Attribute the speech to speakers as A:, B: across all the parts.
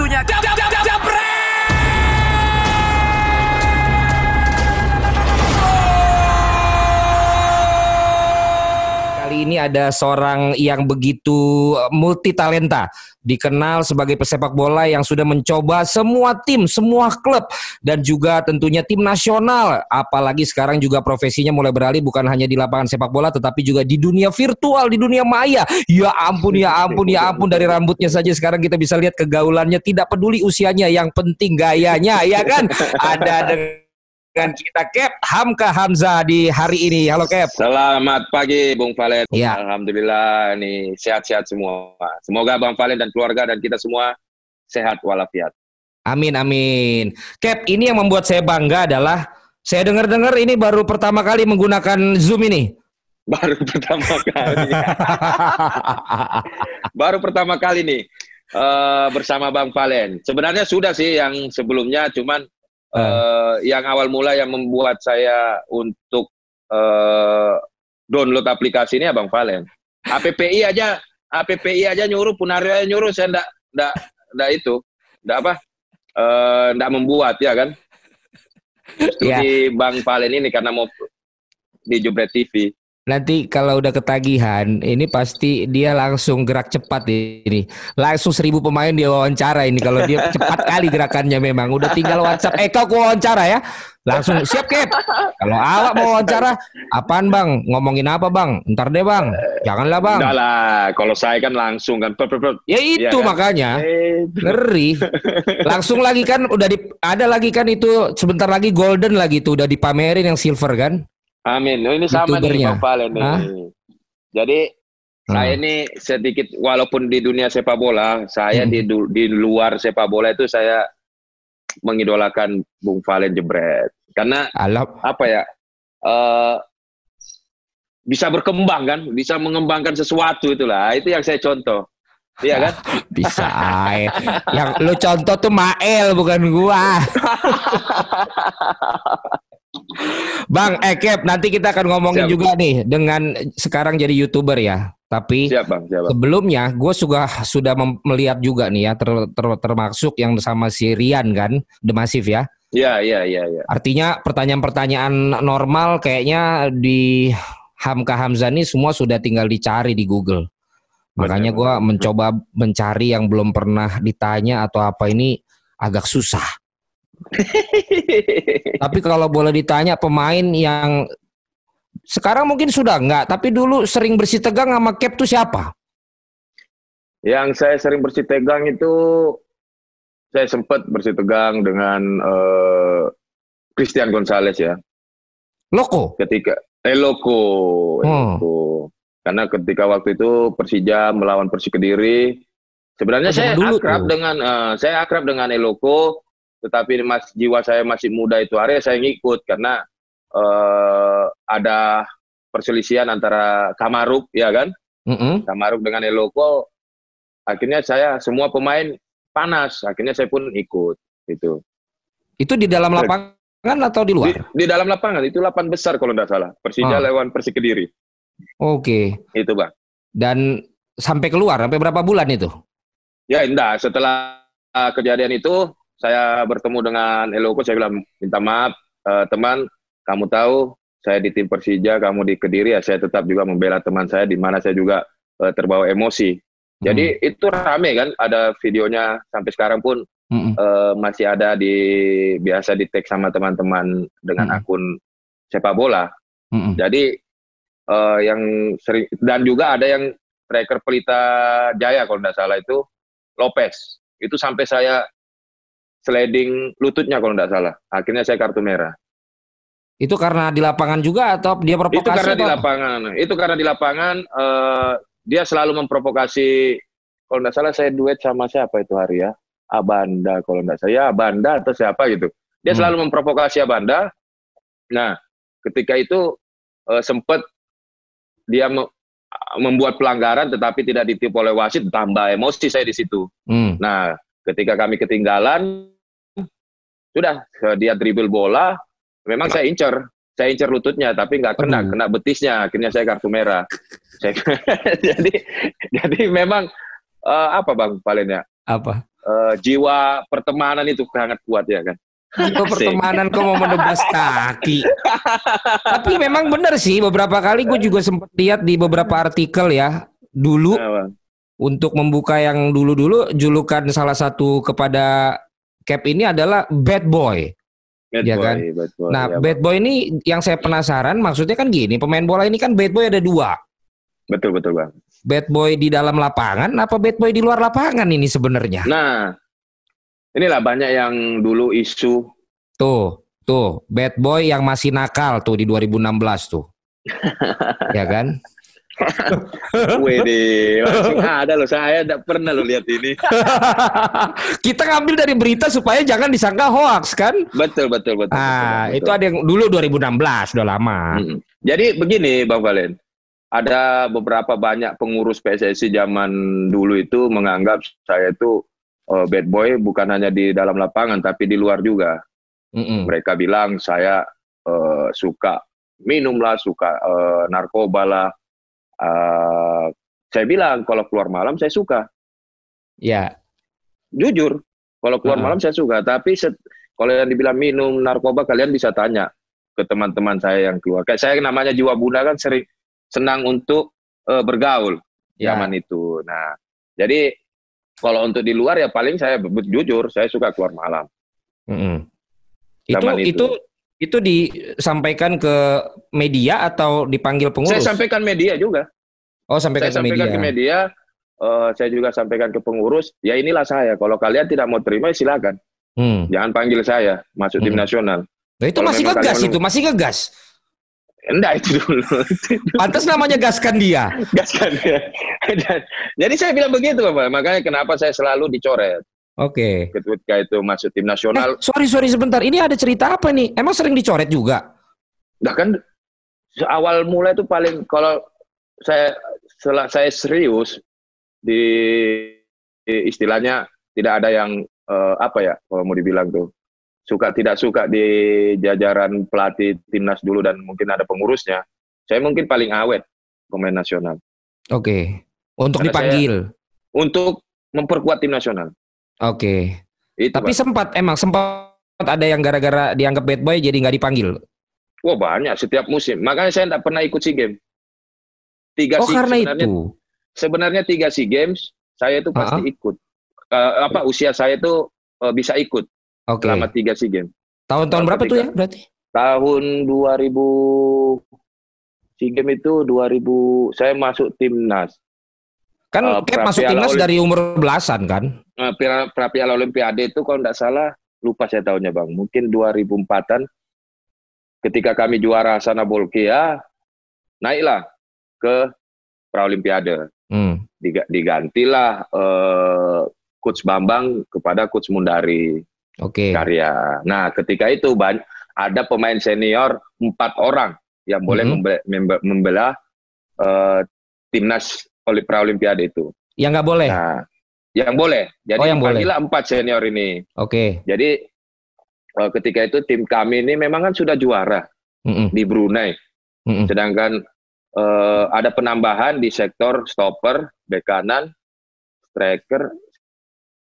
A: waktunya. Down, down, down, Ini ada seorang yang begitu multi talenta, dikenal sebagai pesepak bola yang sudah mencoba semua tim, semua klub dan juga tentunya tim nasional. Apalagi sekarang juga profesinya mulai beralih bukan hanya di lapangan sepak bola tetapi juga di dunia virtual, di dunia maya. Ya ampun, ya ampun, ya ampun dari rambutnya saja sekarang kita bisa lihat kegaulannya tidak peduli usianya, yang penting gayanya, ya kan? Ada dengan kita Cap Hamka Hamza di hari ini. Halo Cap.
B: Selamat pagi Bung Valen.
A: Ya.
B: Alhamdulillah nih sehat-sehat semua. Semoga Bang Valen dan keluarga dan kita semua sehat walafiat.
A: Amin amin. Cap, ini yang membuat saya bangga adalah saya dengar-dengar ini baru pertama kali menggunakan Zoom ini.
B: Baru pertama kali. baru pertama kali nih uh, bersama Bang Valen. Sebenarnya sudah sih yang sebelumnya cuman uh, yang awal mula yang membuat saya untuk uh, download aplikasi ini Abang Valen. APPI aja, APPI aja nyuruh, Punario aja nyuruh, saya ndak ndak ndak itu, ndak apa, uh, ndak membuat ya kan. Justru
A: Ya.
B: di Bang Valen ini karena mau di Jubret TV.
A: Nanti kalau udah ketagihan, ini pasti dia langsung gerak cepat ini. Langsung seribu pemain dia wawancara ini. Kalau dia cepat kali gerakannya memang. Udah tinggal WhatsApp. Eh kau wawancara ya. Langsung siap Cap. Kalau awak mau wawancara, apaan bang? Ngomongin apa bang? Ntar deh bang. Janganlah bang.
B: Enggak lah, kalau saya kan langsung kan. per- per- per-
A: Ya itu
B: Iya kan?
A: makanya.
B: Eh,
A: Ngeri. Langsung lagi kan udah di, ada lagi kan itu sebentar lagi golden lagi tuh udah dipamerin yang silver kan.
B: Amin. Oh, ini sama nih. Bang Valen nih.
A: Hah?
B: Jadi
A: Hmm.
B: saya ini sedikit walaupun di dunia sepak bola, saya
A: Hmm.
B: di di luar sepak bola itu saya mengidolakan Bung Valen Jebret. Karena
A: Alah,
B: apa ya? eh bisa berkembang kan, bisa mengembangkan sesuatu itulah. Itu yang saya contoh. Iya kan?
A: bisa aja. Yang lu contoh tuh Mael bukan gua. Bang, eh Cap, nanti kita akan ngomongin
B: Siap.
A: juga nih dengan sekarang jadi youtuber ya. Tapi
B: Siap Bang, siap Bang.
A: sebelumnya gue sudah sudah melihat juga nih ya ter- ter- termasuk yang sama si Rian kan, The Massive ya.
B: Iya, iya, iya, iya.
A: Artinya pertanyaan-pertanyaan normal kayaknya di Hamka Hamzah ini semua sudah tinggal dicari di Google. Makanya
B: benar.
A: mencoba mencari yang belum pernah ditanya atau apa ini agak susah. Tapi kalau boleh ditanya pemain yang sekarang mungkin sudah enggak, tapi dulu sering bersih tegang sama Cap tuh siapa?
B: Yang saya sering bersih tegang itu saya sempat bersih tegang dengan eh, Christian Gonzalez ya.
A: Loko.
B: Ketika Eloko,
A: Hmm.
B: Eloko. Karena ketika waktu itu Persija melawan Persik Kediri, sebenarnya
A: Oh,
B: saya
A: dulu
B: akrab
A: tuh.
B: dengan eh, saya akrab dengan Eloko, tetapi mas jiwa saya masih muda itu hari saya ngikut karena eh, ada perselisihan antara Kamaruk ya kan?
A: Mm-mm.
B: Kamaruk dengan Eloko akhirnya saya semua pemain panas akhirnya saya pun ikut gitu
A: Itu di dalam lapangan atau di
B: di,
A: luar?
B: di dalam lapangan itu lapan besar kalau tidak salah Persija
A: Ah.
B: lawan Persik Kediri
A: Oke.
B: itu bang
A: Dan sampai keluar sampai berapa bulan itu?
B: ya indah setelah uh, kejadian itu saya bertemu dengan Eloko saya bilang minta maaf uh, teman kamu tahu saya di tim Persija kamu di Kediri ya saya tetap juga membela teman saya di mana saya juga uh, terbawa emosi jadi itu rame kan ada videonya sampai sekarang pun
A: Mm-mm.
B: eh, masih ada di biasa di tag sama teman-teman dengan
A: Hmm.
B: akun sepak bola.
A: Mm-mm.
B: Jadi eh, yang sering dan juga ada yang striker Pelita Jaya kalau tidak salah itu Lopez. Itu sampai saya sliding lututnya kalau tidak salah. Akhirnya saya kartu merah.
A: Itu karena di lapangan juga atau dia provokasi?
B: itu karena di
A: atau apa?
B: lapangan. Itu karena di lapangan eh, dia selalu memprovokasi. Kalau tidak salah saya duet sama siapa itu hari ya? Abanda kalau tidak salah. Ya Abanda atau siapa gitu. Dia
A: Hmm.
B: selalu memprovokasi Abanda. Nah, ketika itu eh, sempat dia me- membuat pelanggaran tetapi tidak ditiup oleh wasit tambah emosi saya di situ.
A: Hmm.
B: Nah, ketika kami ketinggalan, sudah eh, dia dribble bola, memang saya incer, saya incer lututnya, tapi nggak kena, kena betisnya, akhirnya saya kartu merah. Saya- jadi, jadi memang eh, apa bang palinnya?
A: Apa?
B: uh, jiwa pertemanan itu sangat kuat ya kan.
A: Jiwa pertemanan kok mau menebas kaki. Tapi memang benar sih beberapa kali gue juga sempat lihat di beberapa artikel ya dulu nah, untuk membuka yang dulu-dulu julukan salah satu kepada Cap ini adalah bad boy. Bad ya boy, kan? Bad boy, nah, ya, bad boy ini yang saya penasaran maksudnya kan gini, pemain bola ini kan bad boy ada dua.
B: Betul betul bang.
A: Bad boy di dalam lapangan apa bad boy di luar lapangan ini sebenarnya?
B: Nah, inilah banyak yang dulu isu.
A: Tuh, tuh, bad boy yang masih nakal tuh di 2016 tuh. ya kan?
B: Langsung ada loh. Saya tidak pernah lo lihat ini.
A: Kita ngambil dari berita supaya jangan disangka hoax kan?
B: Betul, betul, betul.
A: Ah, betul, betul. itu ada yang dulu 2016, udah lama. Hmm.
B: Jadi begini, Bang Valen. Ada beberapa banyak pengurus PSSI zaman dulu itu menganggap saya itu uh, bad boy bukan hanya di dalam lapangan tapi di luar juga. Mm -mm. Mereka bilang saya uh, suka minum lah, suka uh, narkoba lah, Uh, saya bilang kalau keluar malam saya suka.
A: Ya.
B: Jujur, kalau keluar uh. malam saya suka. Tapi set, kalau yang dibilang minum narkoba kalian bisa tanya ke teman-teman saya yang keluar. Kayak saya namanya jiwa bunda kan sering senang untuk uh, bergaul ya. zaman itu. Nah, jadi kalau untuk di luar ya paling saya jujur saya suka keluar malam.
A: Mm -hmm. Itu, itu itu itu disampaikan ke media atau dipanggil pengurus?
B: Saya sampaikan media juga.
A: Oh, sampaikan
B: saya
A: ke
B: sampaikan
A: media.
B: ke media. Uh, saya juga sampaikan ke pengurus. Ya inilah saya. Kalau kalian tidak mau terima, ya silakan. Hmm. Jangan panggil saya masuk hmm. tim nasional.
A: Nah, itu Kalau masih ngegas itu, masih ngegas.
B: Enggak itu dulu.
A: Pantas namanya gaskan dia.
B: gaskan dia. Jadi saya bilang begitu, Bapak. Makanya kenapa saya selalu dicoret.
A: Oke. Okay.
B: Ketika itu masuk tim nasional.
A: Eh, sorry sorry sebentar. Ini ada cerita apa nih? Emang sering dicoret juga?
B: Nah kan awal mulai itu paling kalau saya setelah saya serius di, di istilahnya tidak ada yang uh, apa ya kalau mau dibilang tuh suka tidak suka di jajaran pelatih timnas dulu dan mungkin ada pengurusnya. Saya mungkin paling awet pemain nasional.
A: Oke. Okay. Untuk Karena dipanggil.
B: untuk memperkuat tim nasional.
A: Oke. Okay. Tapi Pak. sempat emang sempat ada yang gara-gara dianggap bad boy jadi nggak dipanggil.
B: Wah banyak setiap musim. Makanya saya tidak pernah ikut si game.
A: Tiga oh si, karena
B: sebenarnya,
A: itu.
B: Sebenarnya tiga si games saya itu pasti uh -huh. ikut. Uh, apa usia saya itu uh, bisa ikut okay. selama tiga si game.
A: Tahun-tahun berapa tuh ya berarti?
B: Tahun 2000 si game itu 2000 saya masuk timnas.
A: Kan uh, Cap masuk timnas dari umur belasan kan?
B: Uh, Piala Olimpiade itu kalau tidak salah lupa saya tahunnya bang, mungkin 2004an. Ketika kami juara sana Bolkia, naiklah ke Praolimpiade. Hmm. Digantilah uh, Coach Bambang kepada Coach Mundari.
A: Oke. Okay.
B: Karya. Nah, ketika itu ada pemain senior empat orang yang boleh hmm. membela, membela uh, timnas Praolimpiade itu.
A: Yang nggak boleh?
B: Nah, yang boleh. Jadi oh, yang boleh. empat senior ini.
A: Oke. Okay.
B: Jadi uh, ketika itu tim kami ini memang kan sudah juara mm -mm. di Brunei. Mm -mm. Sedangkan uh, ada penambahan di sektor stopper, bek kanan, striker,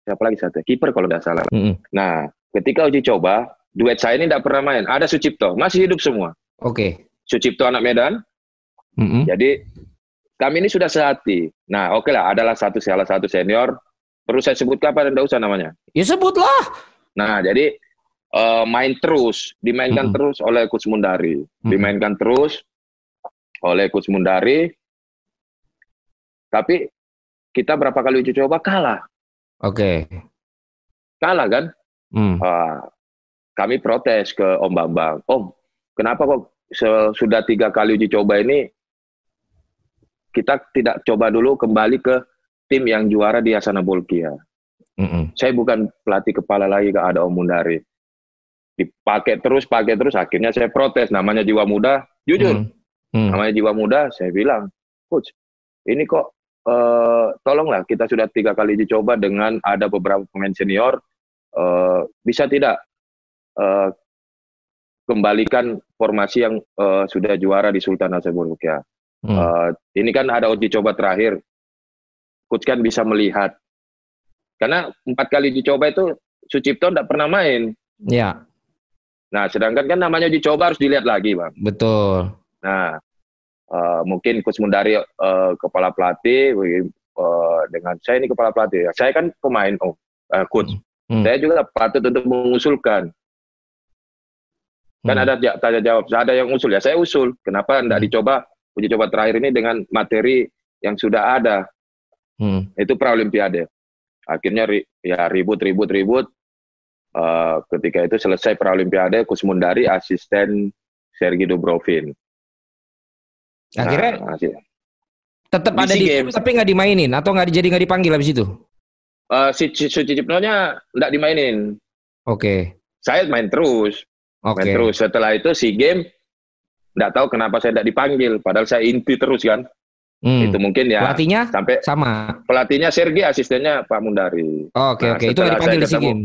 B: siapa lagi satu? Kiper kalau tidak salah. Mm -mm. Nah, ketika uji coba, duet saya ini tidak pernah main. Ada Sucipto, masih hidup semua.
A: Oke. Okay.
B: Sucipto anak Medan. Mm -hmm. Jadi kami ini sudah sehati. Nah, oke okay lah, adalah satu salah satu senior. Perlu saya sebutkan apa? Tidak usah namanya.
A: Ya sebutlah.
B: Nah, jadi uh, main terus, dimainkan mm -hmm. terus oleh Coach Mundari, mm -hmm. dimainkan terus oleh Coach Mundari. Tapi kita berapa kali uji coba kalah.
A: Oke. Okay.
B: Kalah kan? Mm. Uh, kami protes ke Om Bambang. Om, kenapa kok sudah tiga kali uji coba ini kita tidak coba dulu kembali ke tim yang juara di Asana Bolkia. Mm -hmm. Saya bukan pelatih kepala lagi ke ada Om Mundari. Dipakai terus, pakai terus, akhirnya saya protes. Namanya jiwa muda, jujur. Mm -hmm. Namanya jiwa muda, saya bilang, coach, ini kok uh, tolonglah kita sudah tiga kali dicoba dengan ada beberapa pemain senior, uh, bisa tidak uh, kembalikan formasi yang uh, sudah juara di Sultan Hasanuddin Hmm. Uh, ini kan ada uji coba terakhir. Coach kan bisa melihat Karena empat kali dicoba itu Sucipto tidak pernah main.
A: Ya.
B: Nah, sedangkan kan namanya dicoba harus dilihat lagi, Bang.
A: Betul.
B: Nah, uh, mungkin Coach Mundari uh, kepala pelatih uh, dengan saya ini kepala pelatih. Saya kan pemain, oh, uh, coach. Hmm. Saya juga patut untuk mengusulkan. Kan hmm. ada tanya jawab, ada yang usul ya, saya usul. Kenapa tidak hmm. dicoba uji coba terakhir ini dengan materi yang sudah ada? Hmm. Itu Paralimpiade. Akhirnya ri, ya ribut, ribut, ribut. Uh, ketika itu selesai Paralimpiade, Kusmundari asisten Sergi Dubrovin.
A: Akhirnya nah, tetap ada di game, tapi nggak dimainin atau nggak jadi nggak dipanggil habis itu?
B: Uh, si Suci Cipnonya nggak dimainin.
A: Oke. Okay.
B: Saya main terus. Okay. Main terus. Setelah itu si game nggak tahu kenapa saya tidak dipanggil. Padahal saya inti terus kan. Hmm. Itu mungkin ya.
A: Pelatihnya sampai sama.
B: Pelatihnya Sergi, asistennya Pak Mundari.
A: Oke oh, oke. Okay, nah, okay. Itu dipanggil di game.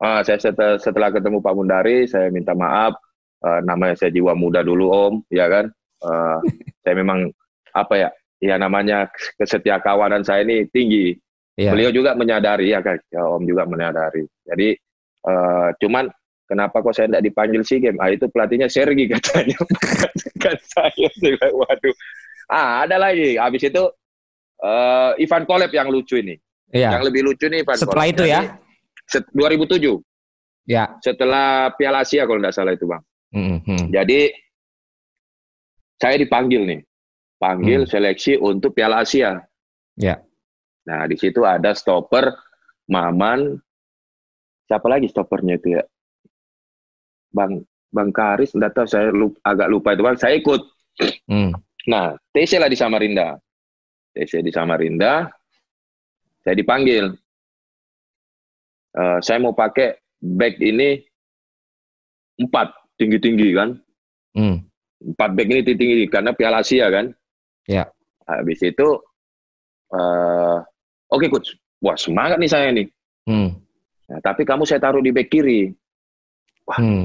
B: Uh, saya setelah, setelah ketemu Pak Mundari, saya minta maaf. Uh, namanya saya jiwa muda dulu Om, ya kan. Uh, saya memang apa ya? Ya namanya kesetiakawanan saya ini tinggi. Yeah. Beliau juga menyadari ya kan. Ya, Om juga menyadari. Jadi uh, cuman Kenapa kok saya tidak dipanggil si game? Ah itu pelatihnya Sergi katanya. kan saya waduh. Ah ada lagi. Habis itu uh, Ivan Kolep yang lucu ini. Iya. Yang lebih lucu nih Ivan
A: Setelah Kolep. itu ya?
B: Set, 2007.
A: Ya.
B: Setelah Piala Asia kalau tidak salah itu bang. Mm -hmm. Jadi saya dipanggil nih, panggil mm. seleksi untuk Piala Asia.
A: Ya.
B: Nah di situ ada stopper Maman, siapa lagi stoppernya itu ya? Bang Bang Karis, enggak tahu saya lupa, agak lupa itu Bang, saya ikut. Hmm. Nah, TC lah di Samarinda. TC di Samarinda, saya dipanggil. Uh, saya mau pakai bag ini empat tinggi-tinggi kan. Hmm. Empat bag ini tinggi-tinggi karena Piala Asia kan.
A: Ya.
B: Habis itu, uh, oke okay, coach, wah semangat nih saya nih. Hmm. Nah, tapi kamu saya taruh di bag kiri. Wah, hmm.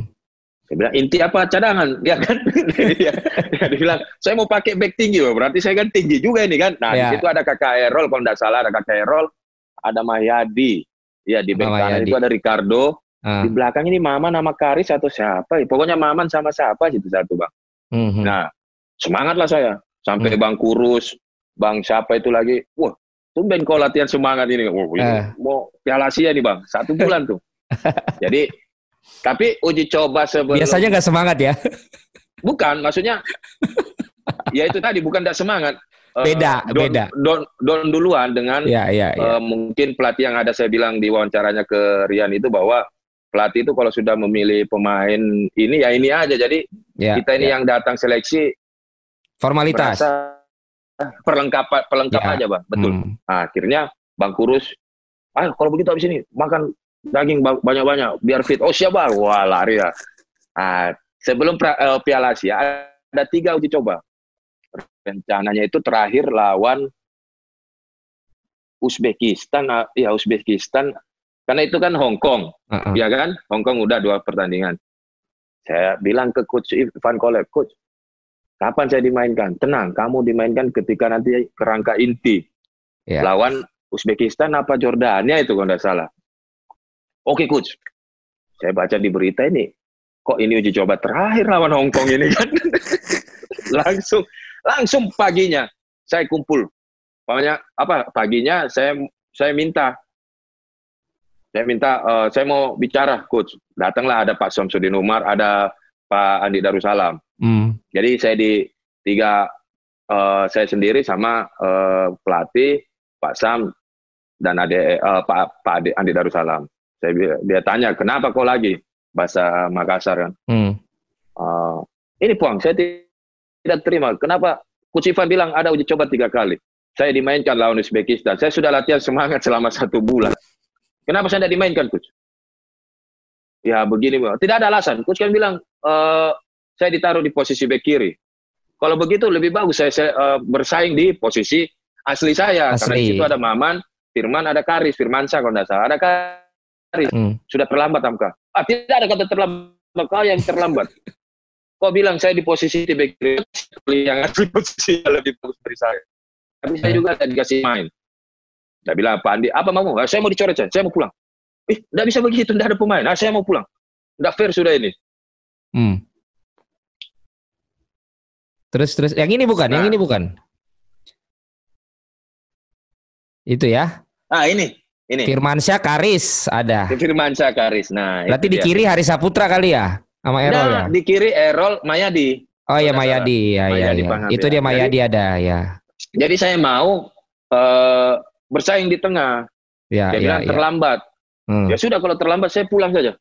B: Saya bilang, inti apa cadangan? Ya kan? dia, dia bilang, saya mau pakai back tinggi. Berarti saya kan tinggi juga ini kan. Nah, ya. di situ ada kakak Errol, kalau tidak salah ada kakak Errol, ada Mahyadi. Ya, di back kanan itu ada Ricardo. Ah. Di belakang ini Maman nama Karis atau siapa? Ya, pokoknya Maman sama siapa gitu satu, Bang. Mm -hmm. Nah, semangatlah saya. Sampai mm. Bang Kurus, Bang siapa itu lagi. Wah, tumben kau latihan semangat ini. Wah, ini eh. mau Piala Asia nih, Bang. Satu bulan tuh. Jadi tapi uji coba sebelum
A: biasanya nggak semangat ya?
B: Bukan, maksudnya ya itu tadi bukan tidak semangat.
A: Eh, beda,
B: uh, don,
A: beda.
B: Don, don duluan dengan ya, ya, ya. Uh, mungkin pelatih yang ada saya bilang di wawancaranya ke Rian itu bahwa pelatih itu kalau sudah memilih pemain ini ya ini aja. Jadi ya, kita ini ya. yang datang seleksi
A: formalitas.
B: Perlengkap pelengkap ya. aja, Bang. Betul. Hmm. Nah, akhirnya Bang Kurus, ah kalau begitu habis ini makan daging banyak-banyak biar fit. Oh siapa? Wah lari ya. Nah, sebelum pra, uh, Piala Asia ada tiga uji coba. Rencananya itu terakhir lawan Uzbekistan, ya Uzbekistan, karena itu kan Hong Kong, uh-uh. ya kan? Hong Kong udah dua pertandingan. Saya bilang ke coach Ivan Kolek, coach, kapan saya dimainkan? Tenang, kamu dimainkan ketika nanti kerangka inti. Yeah. Lawan Uzbekistan apa Jordania itu kalau tidak salah. Oke coach, saya baca di berita ini, kok ini uji coba terakhir lawan Hong Kong ini kan? langsung, langsung paginya saya kumpul. Pokoknya apa? Paginya saya saya minta, saya minta, uh, saya mau bicara coach. Datanglah ada Pak Samsudin Umar, ada Pak Andi Darussalam. Mm. Jadi saya di tiga uh, saya sendiri sama uh, pelatih Pak Sam dan ade, uh, Pak Pak Andi Darussalam. Saya dia tanya kenapa kau lagi bahasa Makassar kan. Hmm. Uh, ini puang saya tidak terima. Kenapa Ivan bilang ada uji coba tiga kali. Saya dimainkan lawan Uzbekistan. Saya sudah latihan semangat selama satu bulan. Kenapa saya tidak dimainkan, Coach? Ya begini, tidak ada alasan. Coach kan bilang, e, saya ditaruh di posisi back kiri. Kalau begitu lebih bagus saya, saya uh, bersaing di posisi asli saya. Asli. Karena di situ ada Maman, Firman, ada Karis, Firmansyah kalau tidak salah. Ada Karis hmm. sudah terlambat Amka. Ah, tidak ada kata terlambat, kau yang terlambat. kau bilang saya di posisi back yang asli posisi lebih bagus dari saya. Tapi saya hmm. juga tidak dikasih main. Dia bilang, Pak Andi, apa mau? Ah, saya mau dicoret, saya, saya mau pulang. Eh, tidak bisa begitu, tidak ada pemain. Ah, saya mau pulang. Tidak fair sudah ini.
A: Hmm. Terus terus yang ini bukan, nah. yang ini bukan. Itu ya.
B: Ah, ini. Ini.
A: Firmansyah Karis ada.
B: Firmansyah Karis. Nah,
A: berarti di kiri Hari Saputra kali ya? Sama Errol nah, ya?
B: di kiri Errol Mayadi.
A: Oh iya Mayadi, ya, ya, ya. Itu dia Mayadi Jadi, ada ya.
B: Jadi saya mau uh, bersaing di tengah. Ya, dia ya, bilang ya. terlambat. Hmm. Ya sudah kalau terlambat saya pulang saja.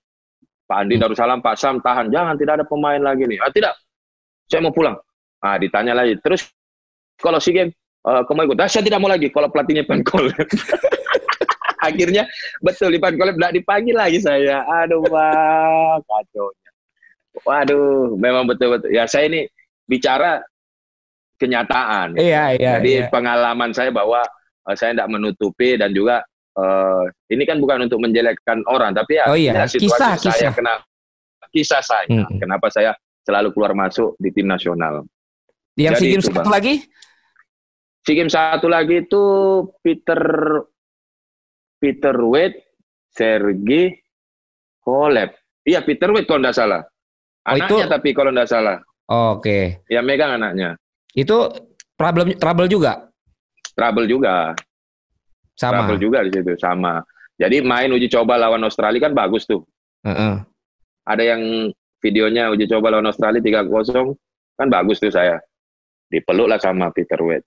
B: Pak Andi hmm. Darussalam, Pak Sam tahan, jangan tidak ada pemain lagi nih. Ah tidak, saya mau pulang. Ah ditanya lagi, terus kalau si game uh, kamu ikut, ah, saya tidak mau lagi kalau pelatihnya Pankol. Akhirnya betul di Pankol tidak dipanggil lagi saya. Aduh pak, kacau. Waduh, memang betul-betul. Ya saya ini bicara kenyataan.
A: Iya, iya.
B: Jadi
A: iya.
B: pengalaman saya bahwa uh, saya tidak menutupi dan juga uh, ini kan bukan untuk menjelekkan orang, tapi ya,
A: oh, iya.
B: ya situasi kisah, saya kisah. kena kisah saya. Hmm. Kenapa saya selalu keluar masuk di tim nasional.
A: Yang si game satu lagi?
B: Si game satu lagi itu Peter Peter Wade, Sergi, Koleb. Iya Peter Wade kalau tidak salah. Oh, anaknya itu... tapi kalau tidak salah.
A: Oh, Oke. Okay.
B: Ya megang anaknya.
A: Itu problem trouble juga.
B: Trouble juga.
A: Sama.
B: Trouble juga di situ sama. Jadi main uji coba lawan Australia kan bagus tuh. Uh -uh. Ada yang videonya uji coba lawan Australia 3-0 kan bagus tuh saya. Dipeluk lah sama Peter Wade.